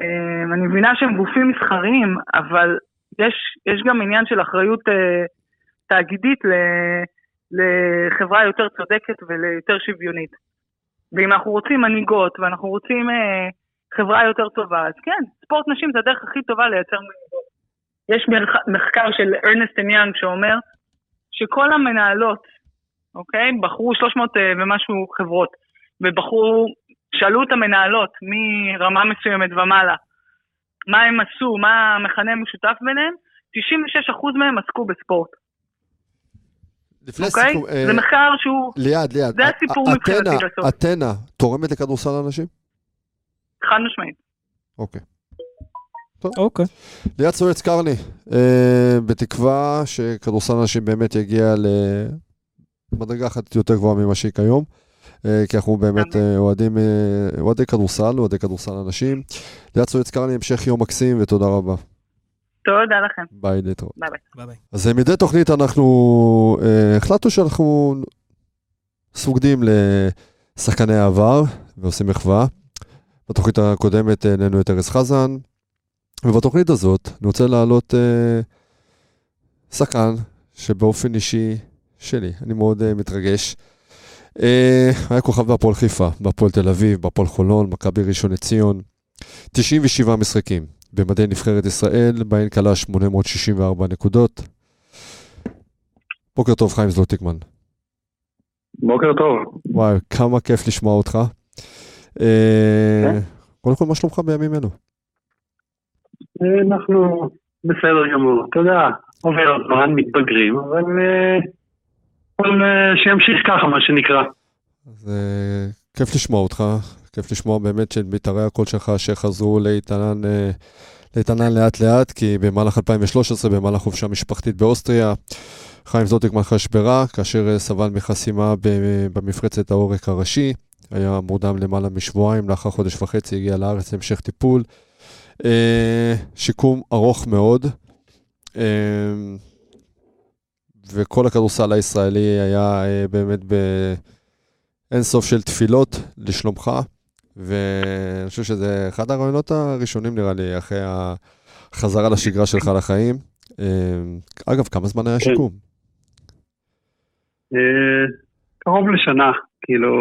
אה, אני מבינה שהם גופים מסחריים, אבל יש, יש גם עניין של אחריות אה, תאגידית ל, לחברה יותר צודקת ויותר שוויונית. ואם אנחנו רוצים מנהיגות ואנחנו רוצים אה, חברה יותר טובה, אז כן, ספורט נשים זה הדרך הכי טובה לייצר מנהיגות. יש מח- מחקר של ארנסט יאנג שאומר שכל המנהלות, אוקיי, בחרו 300 אה, ומשהו חברות, ובחרו, שאלו את המנהלות מרמה מסוימת ומעלה, מה הם עשו, מה המכנה המשותף ביניהם, 96% מהם עסקו בספורט, לפני אוקיי? סיכום, אה, זה מחקר שהוא ליעד, ליעד. זה הסיפור מבחינתי אתנה- בסוף. אתנה תורמת לכדורסל האנשים? חד משמעית. אוקיי. אוקיי. ליעד סואץ קרני, אה, בתקווה שכדורסל הנשים באמת יגיע למדרגה אחת יותר גבוהה ממה שהיא כיום. אה, כי אנחנו באמת אה, אוהדים, אה, אוהדי כדורסל, אוהדי כדורסל הנשים. ליעד סואץ קרני, המשך יום מקסים ותודה רבה. תודה לכם. ביי, להתראות. ביי ביי. אז מדי תוכנית אנחנו אה, החלטנו שאנחנו סוגדים לשחקני העבר ועושים מחווה. בתוכנית הקודמת העלינו את ארז חזן, ובתוכנית הזאת אני רוצה להעלות אה, שחקן שבאופן אישי שלי, אני מאוד אה, מתרגש. אה, היה כוכב בהפועל חיפה, בהפועל תל אביב, בהפועל חולון, מכבי ראשון לציון. 97 משחקים במדי נבחרת ישראל, בהן כלה 864 נקודות. בוקר טוב, חיים זלוטיקמן. בוקר טוב. וואי, כמה כיף לשמוע אותך. אה, קודם כל, מה שלומך בימים אלו? אה, אנחנו בסדר גמור. אתה יודע, עובר הזמן, מתבגרים, אבל שימשיך ככה, מה שנקרא. אז אה, כיף לשמוע אותך, כיף לשמוע באמת של מיתרי הקול שלך שחזרו לאיתנן, אה, לאיתנן לאט לאט, כי במהלך 2013, במהלך חופשה משפחתית באוסטריה, חיים זוטיקמן חשברה, כאשר אה, סבל מחסימה במפרצת העורק הראשי, היה מורדם למעלה משבועיים, לאחר חודש וחצי הגיע לארץ להמשך טיפול. אה, שיקום ארוך מאוד, אה, וכל הכדורסל הישראלי היה אה, באמת באין סוף של תפילות לשלומך, ואני חושב שזה אחד הרעיונות הראשונים נראה לי, אחרי החזרה לשגרה שלך לחיים. אה, אגב, כמה זמן היה כן. שיקום? אה, קרוב לשנה, כאילו,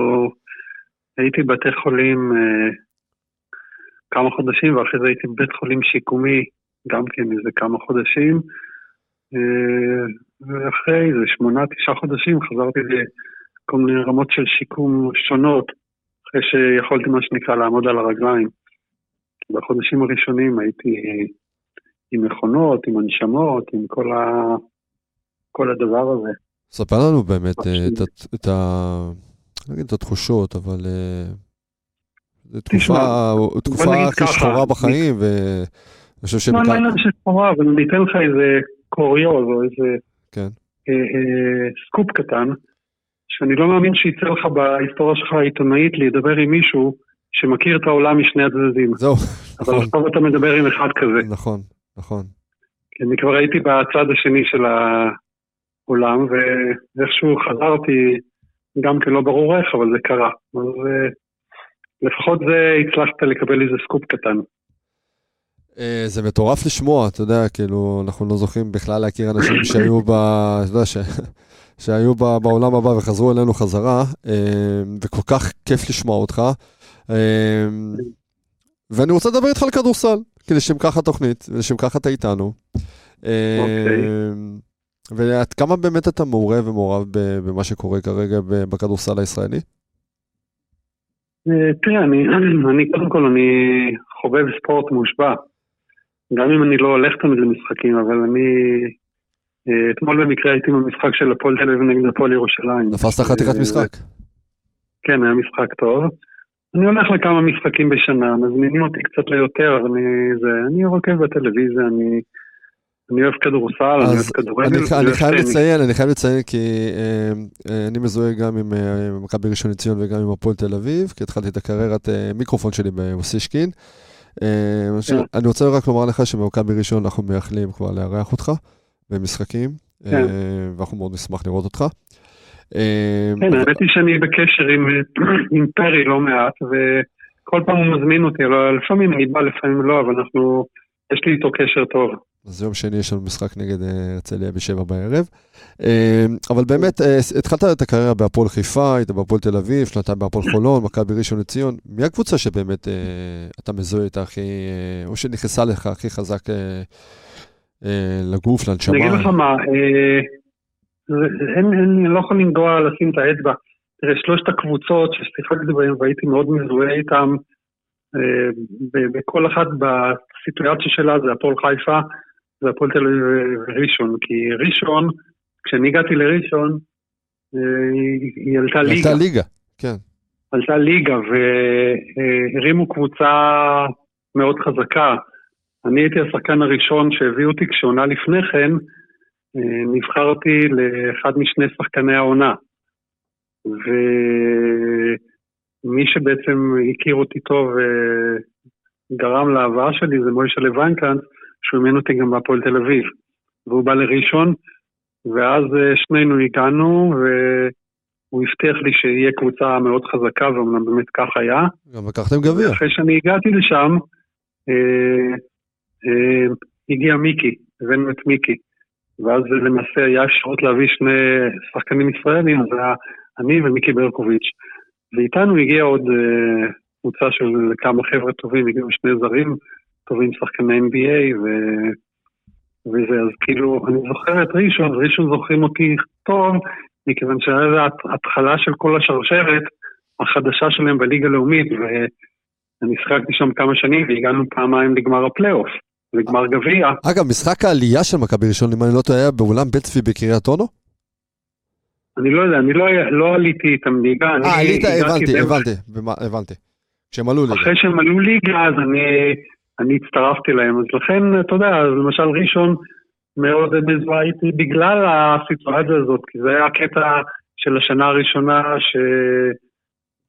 הייתי בבתי חולים כמה חודשים, ואחרי זה הייתי בבית חולים שיקומי, גם כן איזה כמה חודשים. ואחרי איזה שמונה, תשעה חודשים חזרתי לכל מיני רמות של שיקום שונות, אחרי שיכולתי, מה שנקרא, לעמוד על הרגליים. בחודשים הראשונים הייתי עם מכונות, עם הנשמות, עם כל, ה... כל הדבר הזה. ספר לנו באמת אה, את, ה- את, ה... לא אגיד את התחושות, אבל אה, זו תקופה, תקופה נגיד הכי שחורה בחיים, ואני חושב לא, לא שבכלל... עניין של סחורה, אבל אני אתן לך איזה קוריוז או איזה כן. אה, אה, סקופ קטן, שאני לא מאמין שיצא לך בהיסטוריה שלך העיתונאית להידבר עם מישהו שמכיר את העולם משני הצדדים. זהו, אבל נכון, עכשיו אתה מדבר עם אחד כזה. נכון, נכון. כי אני כבר הייתי בצד השני של העולם, ואיכשהו חזרתי, גם כן לא ברור איך, אבל זה קרה. אז אה, לפחות זה הצלחת לקבל איזה סקופ קטן. אה, זה מטורף לשמוע, אתה יודע, כאילו, אנחנו לא זוכים בכלל להכיר אנשים שהיו ב... אתה יודע, ש... שהיו ב... בעולם הבא וחזרו אלינו חזרה, אה, וכל כך כיף לשמוע אותך. אה, ואני רוצה לדבר איתך על כדורסל, כי לשם כך התוכנית, ולשם כך אתה איתנו. אוקיי. ועד כמה באמת אתה מעורה ומעורב במה שקורה כרגע בכדורסל הישראלי? אה, תראה, אני, אני קודם כל, אני חובב ספורט מושבע. גם אם אני לא הולך תמיד למשחקים, אבל אני... אה, אתמול במקרה הייתי במשחק של הפועל תל אביב נגד הפועל ירושלים. תפסת חתיכת אה, משחק. כן, היה משחק טוב. אני הולך לכמה משחקים בשנה, מזמינים אותי קצת ליותר, אני, זה, אני רוקב בטלוויזיה, אני, אני אוהב כדורסל, אני אוהב כדורגל. אני, אני חייב. לציין, אני חייב לציין כי אה, אה, אני מזוהה גם עם אה, מכבי ראשון לציון וגם עם הפועל תל אביב, כי התחלתי את הקריירת אה, מיקרופון שלי באוסישקין. אה, אני חושב- כן. אני רוצה רק לומר לך שבמכבי ראשון אנחנו מייחלים כבר לארח אותך במשחקים, אה, כן. ואנחנו מאוד נשמח לראות אותך. אה, כן, האמת היא שאני בקשר עם, פרי לא מעט, וכל פעם הוא מזמין אותי, לא, לפעמים אני בא, לפעמים לא, אבל אנחנו, יש לי איתו קשר טוב. אז יום שני יש לנו משחק נגד אה, הרצליה בשבע בערב. אה, אבל באמת, אה, התחלת את הקריירה בהפועל חיפה, היית בהפועל תל אביב, שנתיים בהפועל חולון, מכבי ראשון לציון. מי הקבוצה שבאמת אה, אתה מזוהה איתה הכי, או שנכנסה לך הכי חזק לגוף, לנשמה? אני אגיד לך מה, אני לא יכול לנגוע לשים את האצבע. תראה, שלושת הקבוצות ששיחקתי בהן והייתי מאוד מזוהה איתן, בכל אחת בסיטואציה שלה זה הפועל חיפה, זה הפועל תל אביב וראשון, כי ראשון, כשאני הגעתי לראשון, אה, היא- עלתה ליגה. עלתה ליגה, כן. עלתה ליגה והרימו קבוצה מאוד חזקה. אני הייתי השחקן הראשון שהביא אותי כשעונה לפני כן, אה, נבחרתי לאחד משני שחקני העונה. ומי שבעצם הכיר אותי טוב וגרם להבאה שלי זה מוישה לוינקאנט, שהוא אימן אותי גם בהפועל תל אביב. והוא בא לראשון, ואז אה, שנינו הגענו, והוא הבטיח לי שיהיה קבוצה מאוד חזקה, ואומנם באמת כך היה. גם לקחתם גביע. אחרי שאני הגעתי לשם, אה, אה, הגיע מיקי, הבאנו את מיקי. ואז למעשה היה אפשרות להביא שני שחקנים ישראלים, זה היה אני ומיקי ברקוביץ'. ואיתנו הגיעה עוד אה, קבוצה של כמה חבר'ה טובים, הגיעו שני זרים טובים, שחקני NBA, ו... וזה, אז כאילו, אני זוכר את ראשון, ראשון זוכרים אותי טוב, מכיוון שהיה התחלה של כל השרשרת החדשה שלהם בליגה הלאומית, ואני שיחקתי שם כמה שנים והגענו פעמיים לגמר הפלייאוף, לגמר גביע. אגב, משחק העלייה של מכבי ראשון, אם אני לא טועה, היה באולם בית צבי בקריית אונו? אני לא יודע, אני לא, לא עליתי איתם ליגה. אה, עלית, הבנתי, הבנתי, הבנתי. כשהם עלו ליגה. אחרי שהם עלו ליגה, אז אני, אני הצטרפתי להם. אז לכן, אתה יודע, למשל ראשון מאוד מזוהה איתי בגלל הסיטואציה הזאת, כי זה היה הקטע של השנה הראשונה ש...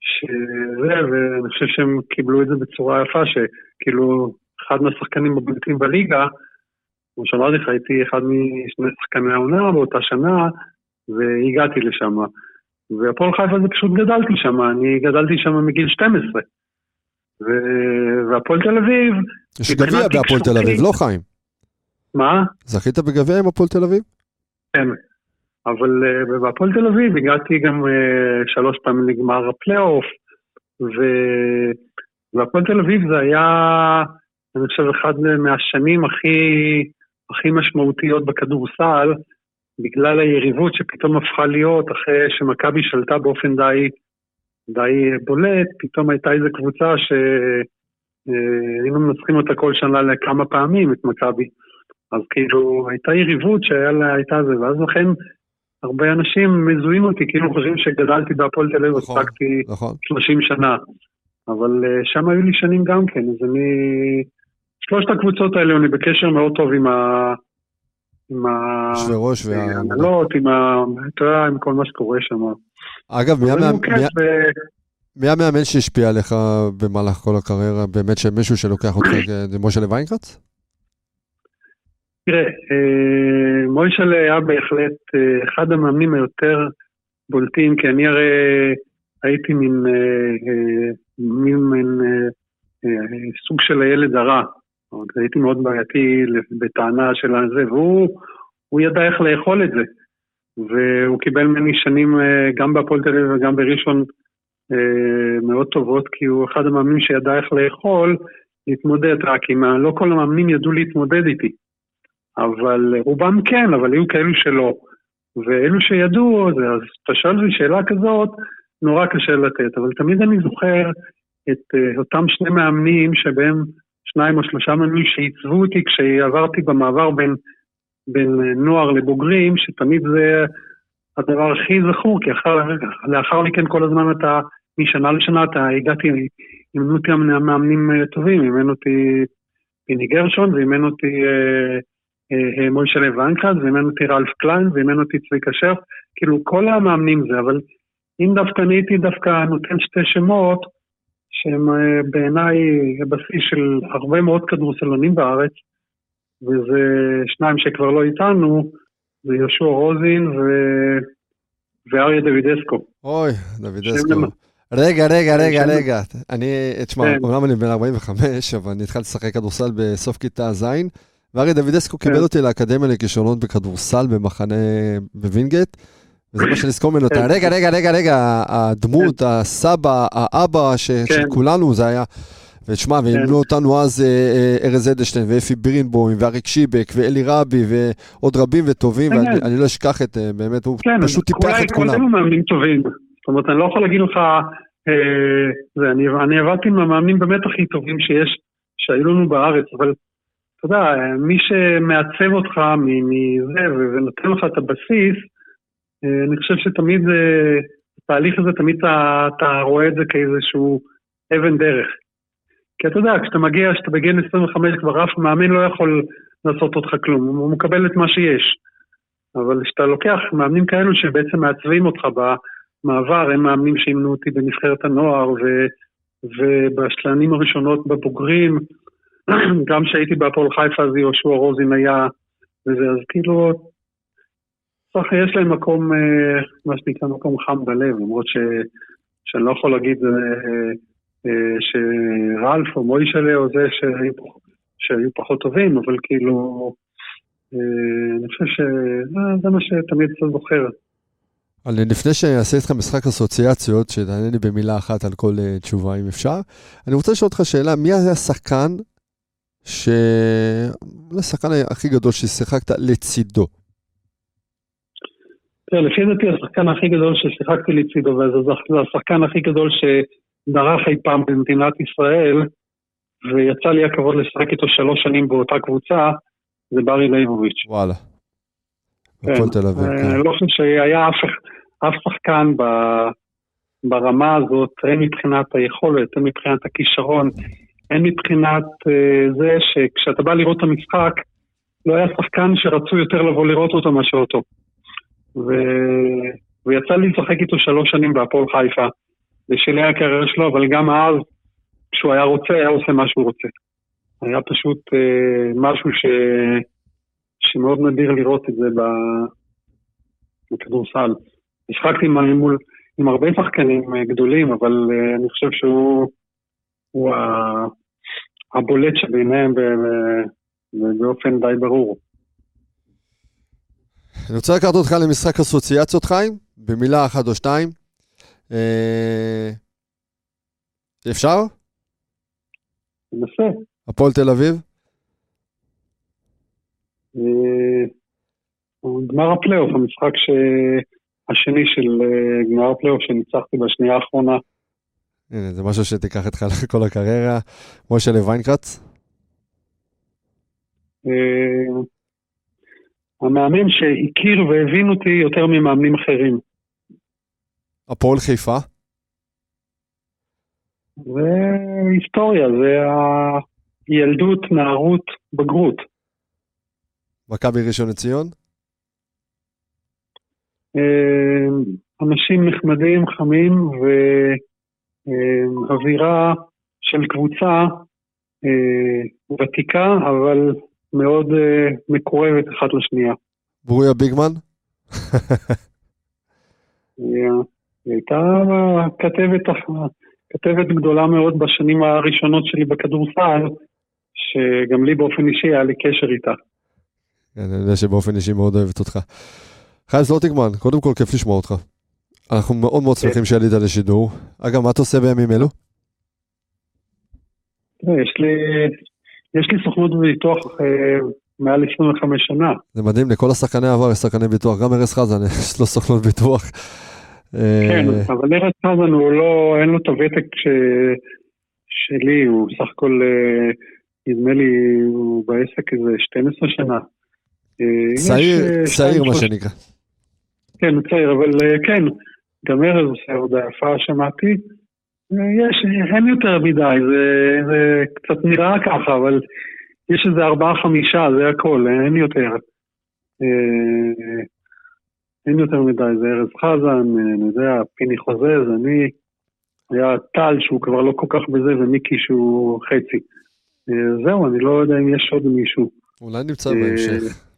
שזה, ואני חושב שהם קיבלו את זה בצורה יפה, שכאילו אחד מהשחקנים הבולטים בליגה, כמו שאמרתי לך, הייתי אחד משני שחקני העונה באותה שנה, והגעתי לשם. והפועל חיפה זה פשוט גדלתי שם, אני גדלתי שם מגיל 12. ו... והפועל תל אביב... יש גביע בהפועל תל אביב, לא חיים. מה? זכית בגביע עם הפועל תל אביב? כן, אבל uh, בהפועל תל אביב הגעתי גם uh, שלוש פעמים לגמר הפלייאוף, ו... והפועל תל אביב זה היה, אני חושב, אחד מהשנים הכי, הכי משמעותיות בכדורסל, בגלל היריבות שפתאום הפכה להיות אחרי שמכבי שלטה באופן די, די בולט, פתאום הייתה איזו קבוצה שהיינו אה, מנצחים אותה כל שנה לכמה פעמים, את מכבי. אז כאילו, הייתה יריבות שהייתה זה, ואז לכן הרבה אנשים מזוהים אותי, כאילו חושבים שגדלתי בהפועל תל אביב, נכון, עסקתי נכון. 30 שנה. אבל uh, שם היו לי שנים גם כן, אז אני... שלושת הקבוצות האלה, אני בקשר מאוד טוב עם, ה... עם יושבי ראש וה... ההנהלות, עם ה... אתה יודע, עם כל מה שקורה שם. אגב, מי המאמן- מי- המאמן שהשפיע עליך במהלך כל הקריירה? באמת שמישהו שלוקח אותך, זה משה לויינקרץ? תראה, אה, מוישלה היה בהחלט אה, אחד המאמנים היותר בולטים, כי אני הרי הייתי מין, אה, מין, מין סוג של הילד הרע. הייתי מאוד בעייתי בטענה של הזה, והוא הוא ידע איך לאכול את זה. והוא קיבל ממני שנים גם בהפועל תל אביב וגם בראשון מאוד טובות, כי הוא אחד המאמנים שידע איך לאכול, להתמודד, רק אם ה- לא כל המאמנים ידעו להתמודד איתי. אבל רובם כן, אבל היו כאלו שלא. ואלו שידעו, אז אתה שואל אותי שאלה כזאת, נורא קשה לתת, אבל תמיד אני זוכר את uh, אותם שני מאמנים שבהם שניים או שלושה מאמנים שעיצבו אותי כשעברתי במעבר בין, בין אה, נוער לבוגרים, שתמיד זה הדבר הכי זכור, כי אחר, לאחר מכן כל הזמן אתה, משנה לשנה אתה הגעתי, אימנו אותי מאמנים אה, טובים, אימן אותי פיני גרשון ואימן אותי אה, אה, מוישה ויינקרנץ, ואימן אותי רלף קליין, ואימן אותי צביקה שרף, כאילו כל המאמנים זה, אבל אם דווקא אני הייתי דווקא נותן שתי שמות, שהם בעיניי הבסיס של הרבה מאוד כדורסלונים בארץ, וזה שניים שכבר לא איתנו, זה יהושע רוזין ו... ואריה דוידסקו. אוי. למ- רגע, רגע, רגע, רגע. אני, תשמע, כן. אומנם אני בן 45, אבל אני התחלתי לשחק כדורסל בסוף כיתה ז', ואריה דוידסקו כן. קיבל אותי לאקדמיה לכישרונות בכדורסל במחנה בווינגייט, וזה מה שנזכור ממנו. כן. רגע, רגע, רגע, רגע, הדמות, הסבא, האבא של כן. כולנו, זה היה... ותשמע, ואימנו אותנו אז אה, אה, ארז אדלשטיין ואפי בירנבוים ואריק שיבק ואלי רבי ועוד רבים וטובים, כן, ואני כן. אני לא אשכח את, אה, באמת, הוא כן, פשוט טיפח את כולם. כולנו מאמנים טובים. אומרת, אני לא יכול להגיד לך, אה, זה, אני, אני עבדתי עם המאמנים באמת הכי טובים שיש, שהיו לנו בארץ, אבל אתה יודע, מי שמעצב אותך מזה ונותן לך את הבסיס, אה, אני חושב שתמיד, אה, התהליך הזה, תמיד אתה, אתה רואה את זה כאיזשהו אבן דרך. כי אתה יודע, כשאתה מגיע, כשאתה בגיל 25 כבר אף מאמן לא יכול לעשות אותך כלום, הוא מקבל את מה שיש. אבל כשאתה לוקח מאמנים כאלו שבעצם מעצבים אותך במעבר, הם מאמנים שאימנו אותי בנבחרת הנוער ו, ובשלנים הראשונות בבוגרים, גם כשהייתי בהפועל חיפה אז יהושע רוזין היה, וזה, אז כאילו, ככה יש להם מקום, אה, מה שנקרא מקום חם בלב, למרות ש, שאני לא יכול להגיד אה, אה, שרלף או מוישלה או זה שהיו, שהיו פחות טובים, אבל כאילו, אני חושב שזה מה שתמיד אתה זוכר. אני, לפני שאעשה איתך משחק אסוציאציות, שתענה לי במילה אחת על כל uh, תשובה אם אפשר, אני רוצה לשאול אותך שאלה, מי היה השחקן ש... השחקן הכי גדול ששיחקת לצידו? תראה, לפי דעתי השחקן הכי גדול ששיחקתי לצידו, וזה השחקן הכי גדול שדרך אי פעם במדינת ישראל, ויצא לי הכבוד לשחק איתו שלוש שנים באותה קבוצה, זה ברי ליבוביץ'. וואלה. כן, אה, אני לא חושב שהיה אף, שחקן ברמה הזאת, הן מבחינת היכולת, הן מבחינת הכישרון, הן מבחינת uh, זה שכשאתה בא לראות את המשחק, לא היה שחקן שרצו יותר לבוא לראות אותו מאשר אותו. ו... ויצא לי לשחק איתו שלוש שנים בהפועל חיפה, בשלהי הקריירה שלו, אבל גם אז, כשהוא היה רוצה, היה עושה מה שהוא רוצה. היה פשוט uh, משהו ש... שמאוד נדיר לראות את זה בכדורסל. השחקתי עם, עם הרבה שחקנים אה, גדולים, אבל uh, אני חושב שהוא הבולט שביניהם באופן די ברור. אני רוצה לקחת אותך למשחק אסוציאציות, חיים, במילה אחת או שתיים. אה, אפשר? ננסה. הפועל תל אביב? אה, גמר הפלייאוף, המשחק ש... השני של אה, גמר הפלייאוף שניצחתי בשנייה האחרונה. הנה, זה משהו שתיקח איתך לכל הקריירה. משה ויינקרנץ? אה, המאמן שהכיר והבין אותי יותר ממאמנים אחרים. הפועל חיפה? זה היסטוריה, זה הילדות, נערות, בגרות. מכבי ראשון לציון? אה, אנשים נחמדים, חמים, ואווירה של קבוצה אה, ותיקה, אבל מאוד uh, מקורבת אחת לשנייה. ברוריה ביגמן? היא הייתה כתבת, כתבת גדולה מאוד בשנים הראשונות שלי בכדורסל, שגם לי באופן אישי היה לי קשר איתה. כן, אני יודע שבאופן אישי מאוד אוהבת אותך. חיים זלוטיקמן, קודם כל כיף לשמוע אותך. אנחנו מאוד מאוד שמחים שעלית לשידור. אגב, מה אתה עושה בימים אלו? יש לי יש לי סוכנות ביטוח אה, מעל 25 שנה. זה מדהים, לכל השחקני העבר יש שחקני ביטוח, גם ארז חזן יש לו סוכנות ביטוח. כן, אה, אבל ארז חזן הוא לא, אין לו את הוותק ש... שלי, הוא סך הכל, אה, נדמה לי, הוא בעסק איזה 12 שנה. צעיר, צעיר מה שנקרא. כן, הוא צעיר, אבל כן, גם ארז עושה עבודה יפה, שמעתי. יש, אין יותר מדי, זה, זה קצת נראה ככה, אבל יש איזה ארבעה חמישה, זה הכל, אין יותר. אה, אין יותר מדי, זה ארז חזן, אני יודע, פיני חוזז, אני, היה טל שהוא כבר לא כל כך בזה, ומיקי שהוא חצי. אה, זהו, אני לא יודע אם יש עוד מישהו. אולי נמצא בהמשך.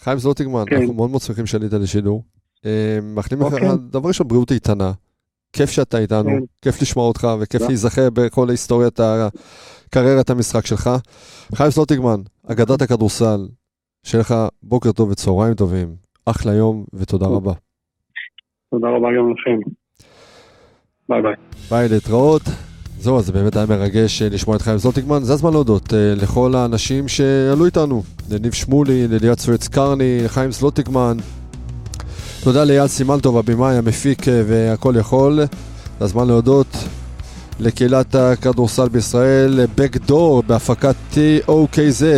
אה, חיים זלוטינגמן, כן. אנחנו מאוד מאוד שמחים שעלית לשידור. מאחלים לך, אוקיי. דבר ראשון, בריאות איתנה. כיף שאתה איתנו, כן. כיף לשמוע אותך, וכיף להיזכר בכל היסטוריית הקריירת המשחק שלך. חיים זלוטיקמן, אגדת הכדורסל, שיהיה לך בוקר טוב וצהריים טובים, אחלה יום ותודה רבה. תודה רבה גם לכם. ביי ביי. ביי, להתראות. זהו, אז זה באמת היה מרגש אה, לשמוע את חיים זלוטיקמן. זה הזמן להודות אה, לכל האנשים שעלו איתנו, לניב שמולי, לליאת סואץ קרני, לחיים זלוטיקמן, תודה לאייל סימלטוב, הבמאי, המפיק אה, והכל יכול. זה הזמן להודות לקהילת הכדורסל בישראל, Backdoor בהפקת TOKZ.co.il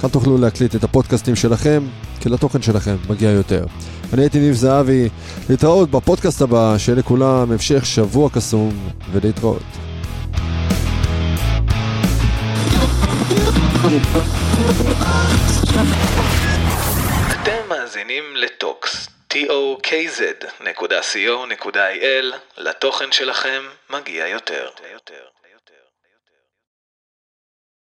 כאן תוכלו להקליט את הפודקאסטים שלכם, כי לתוכן שלכם מגיע יותר. אני הייתי ניב זהבי, להתראות בפודקאסט הבא, שיהיה לכולם המשך שבוע קסום ולהתראות. מאזינים לטוקס, tokz.co.il, לתוכן שלכם מגיע. יותר.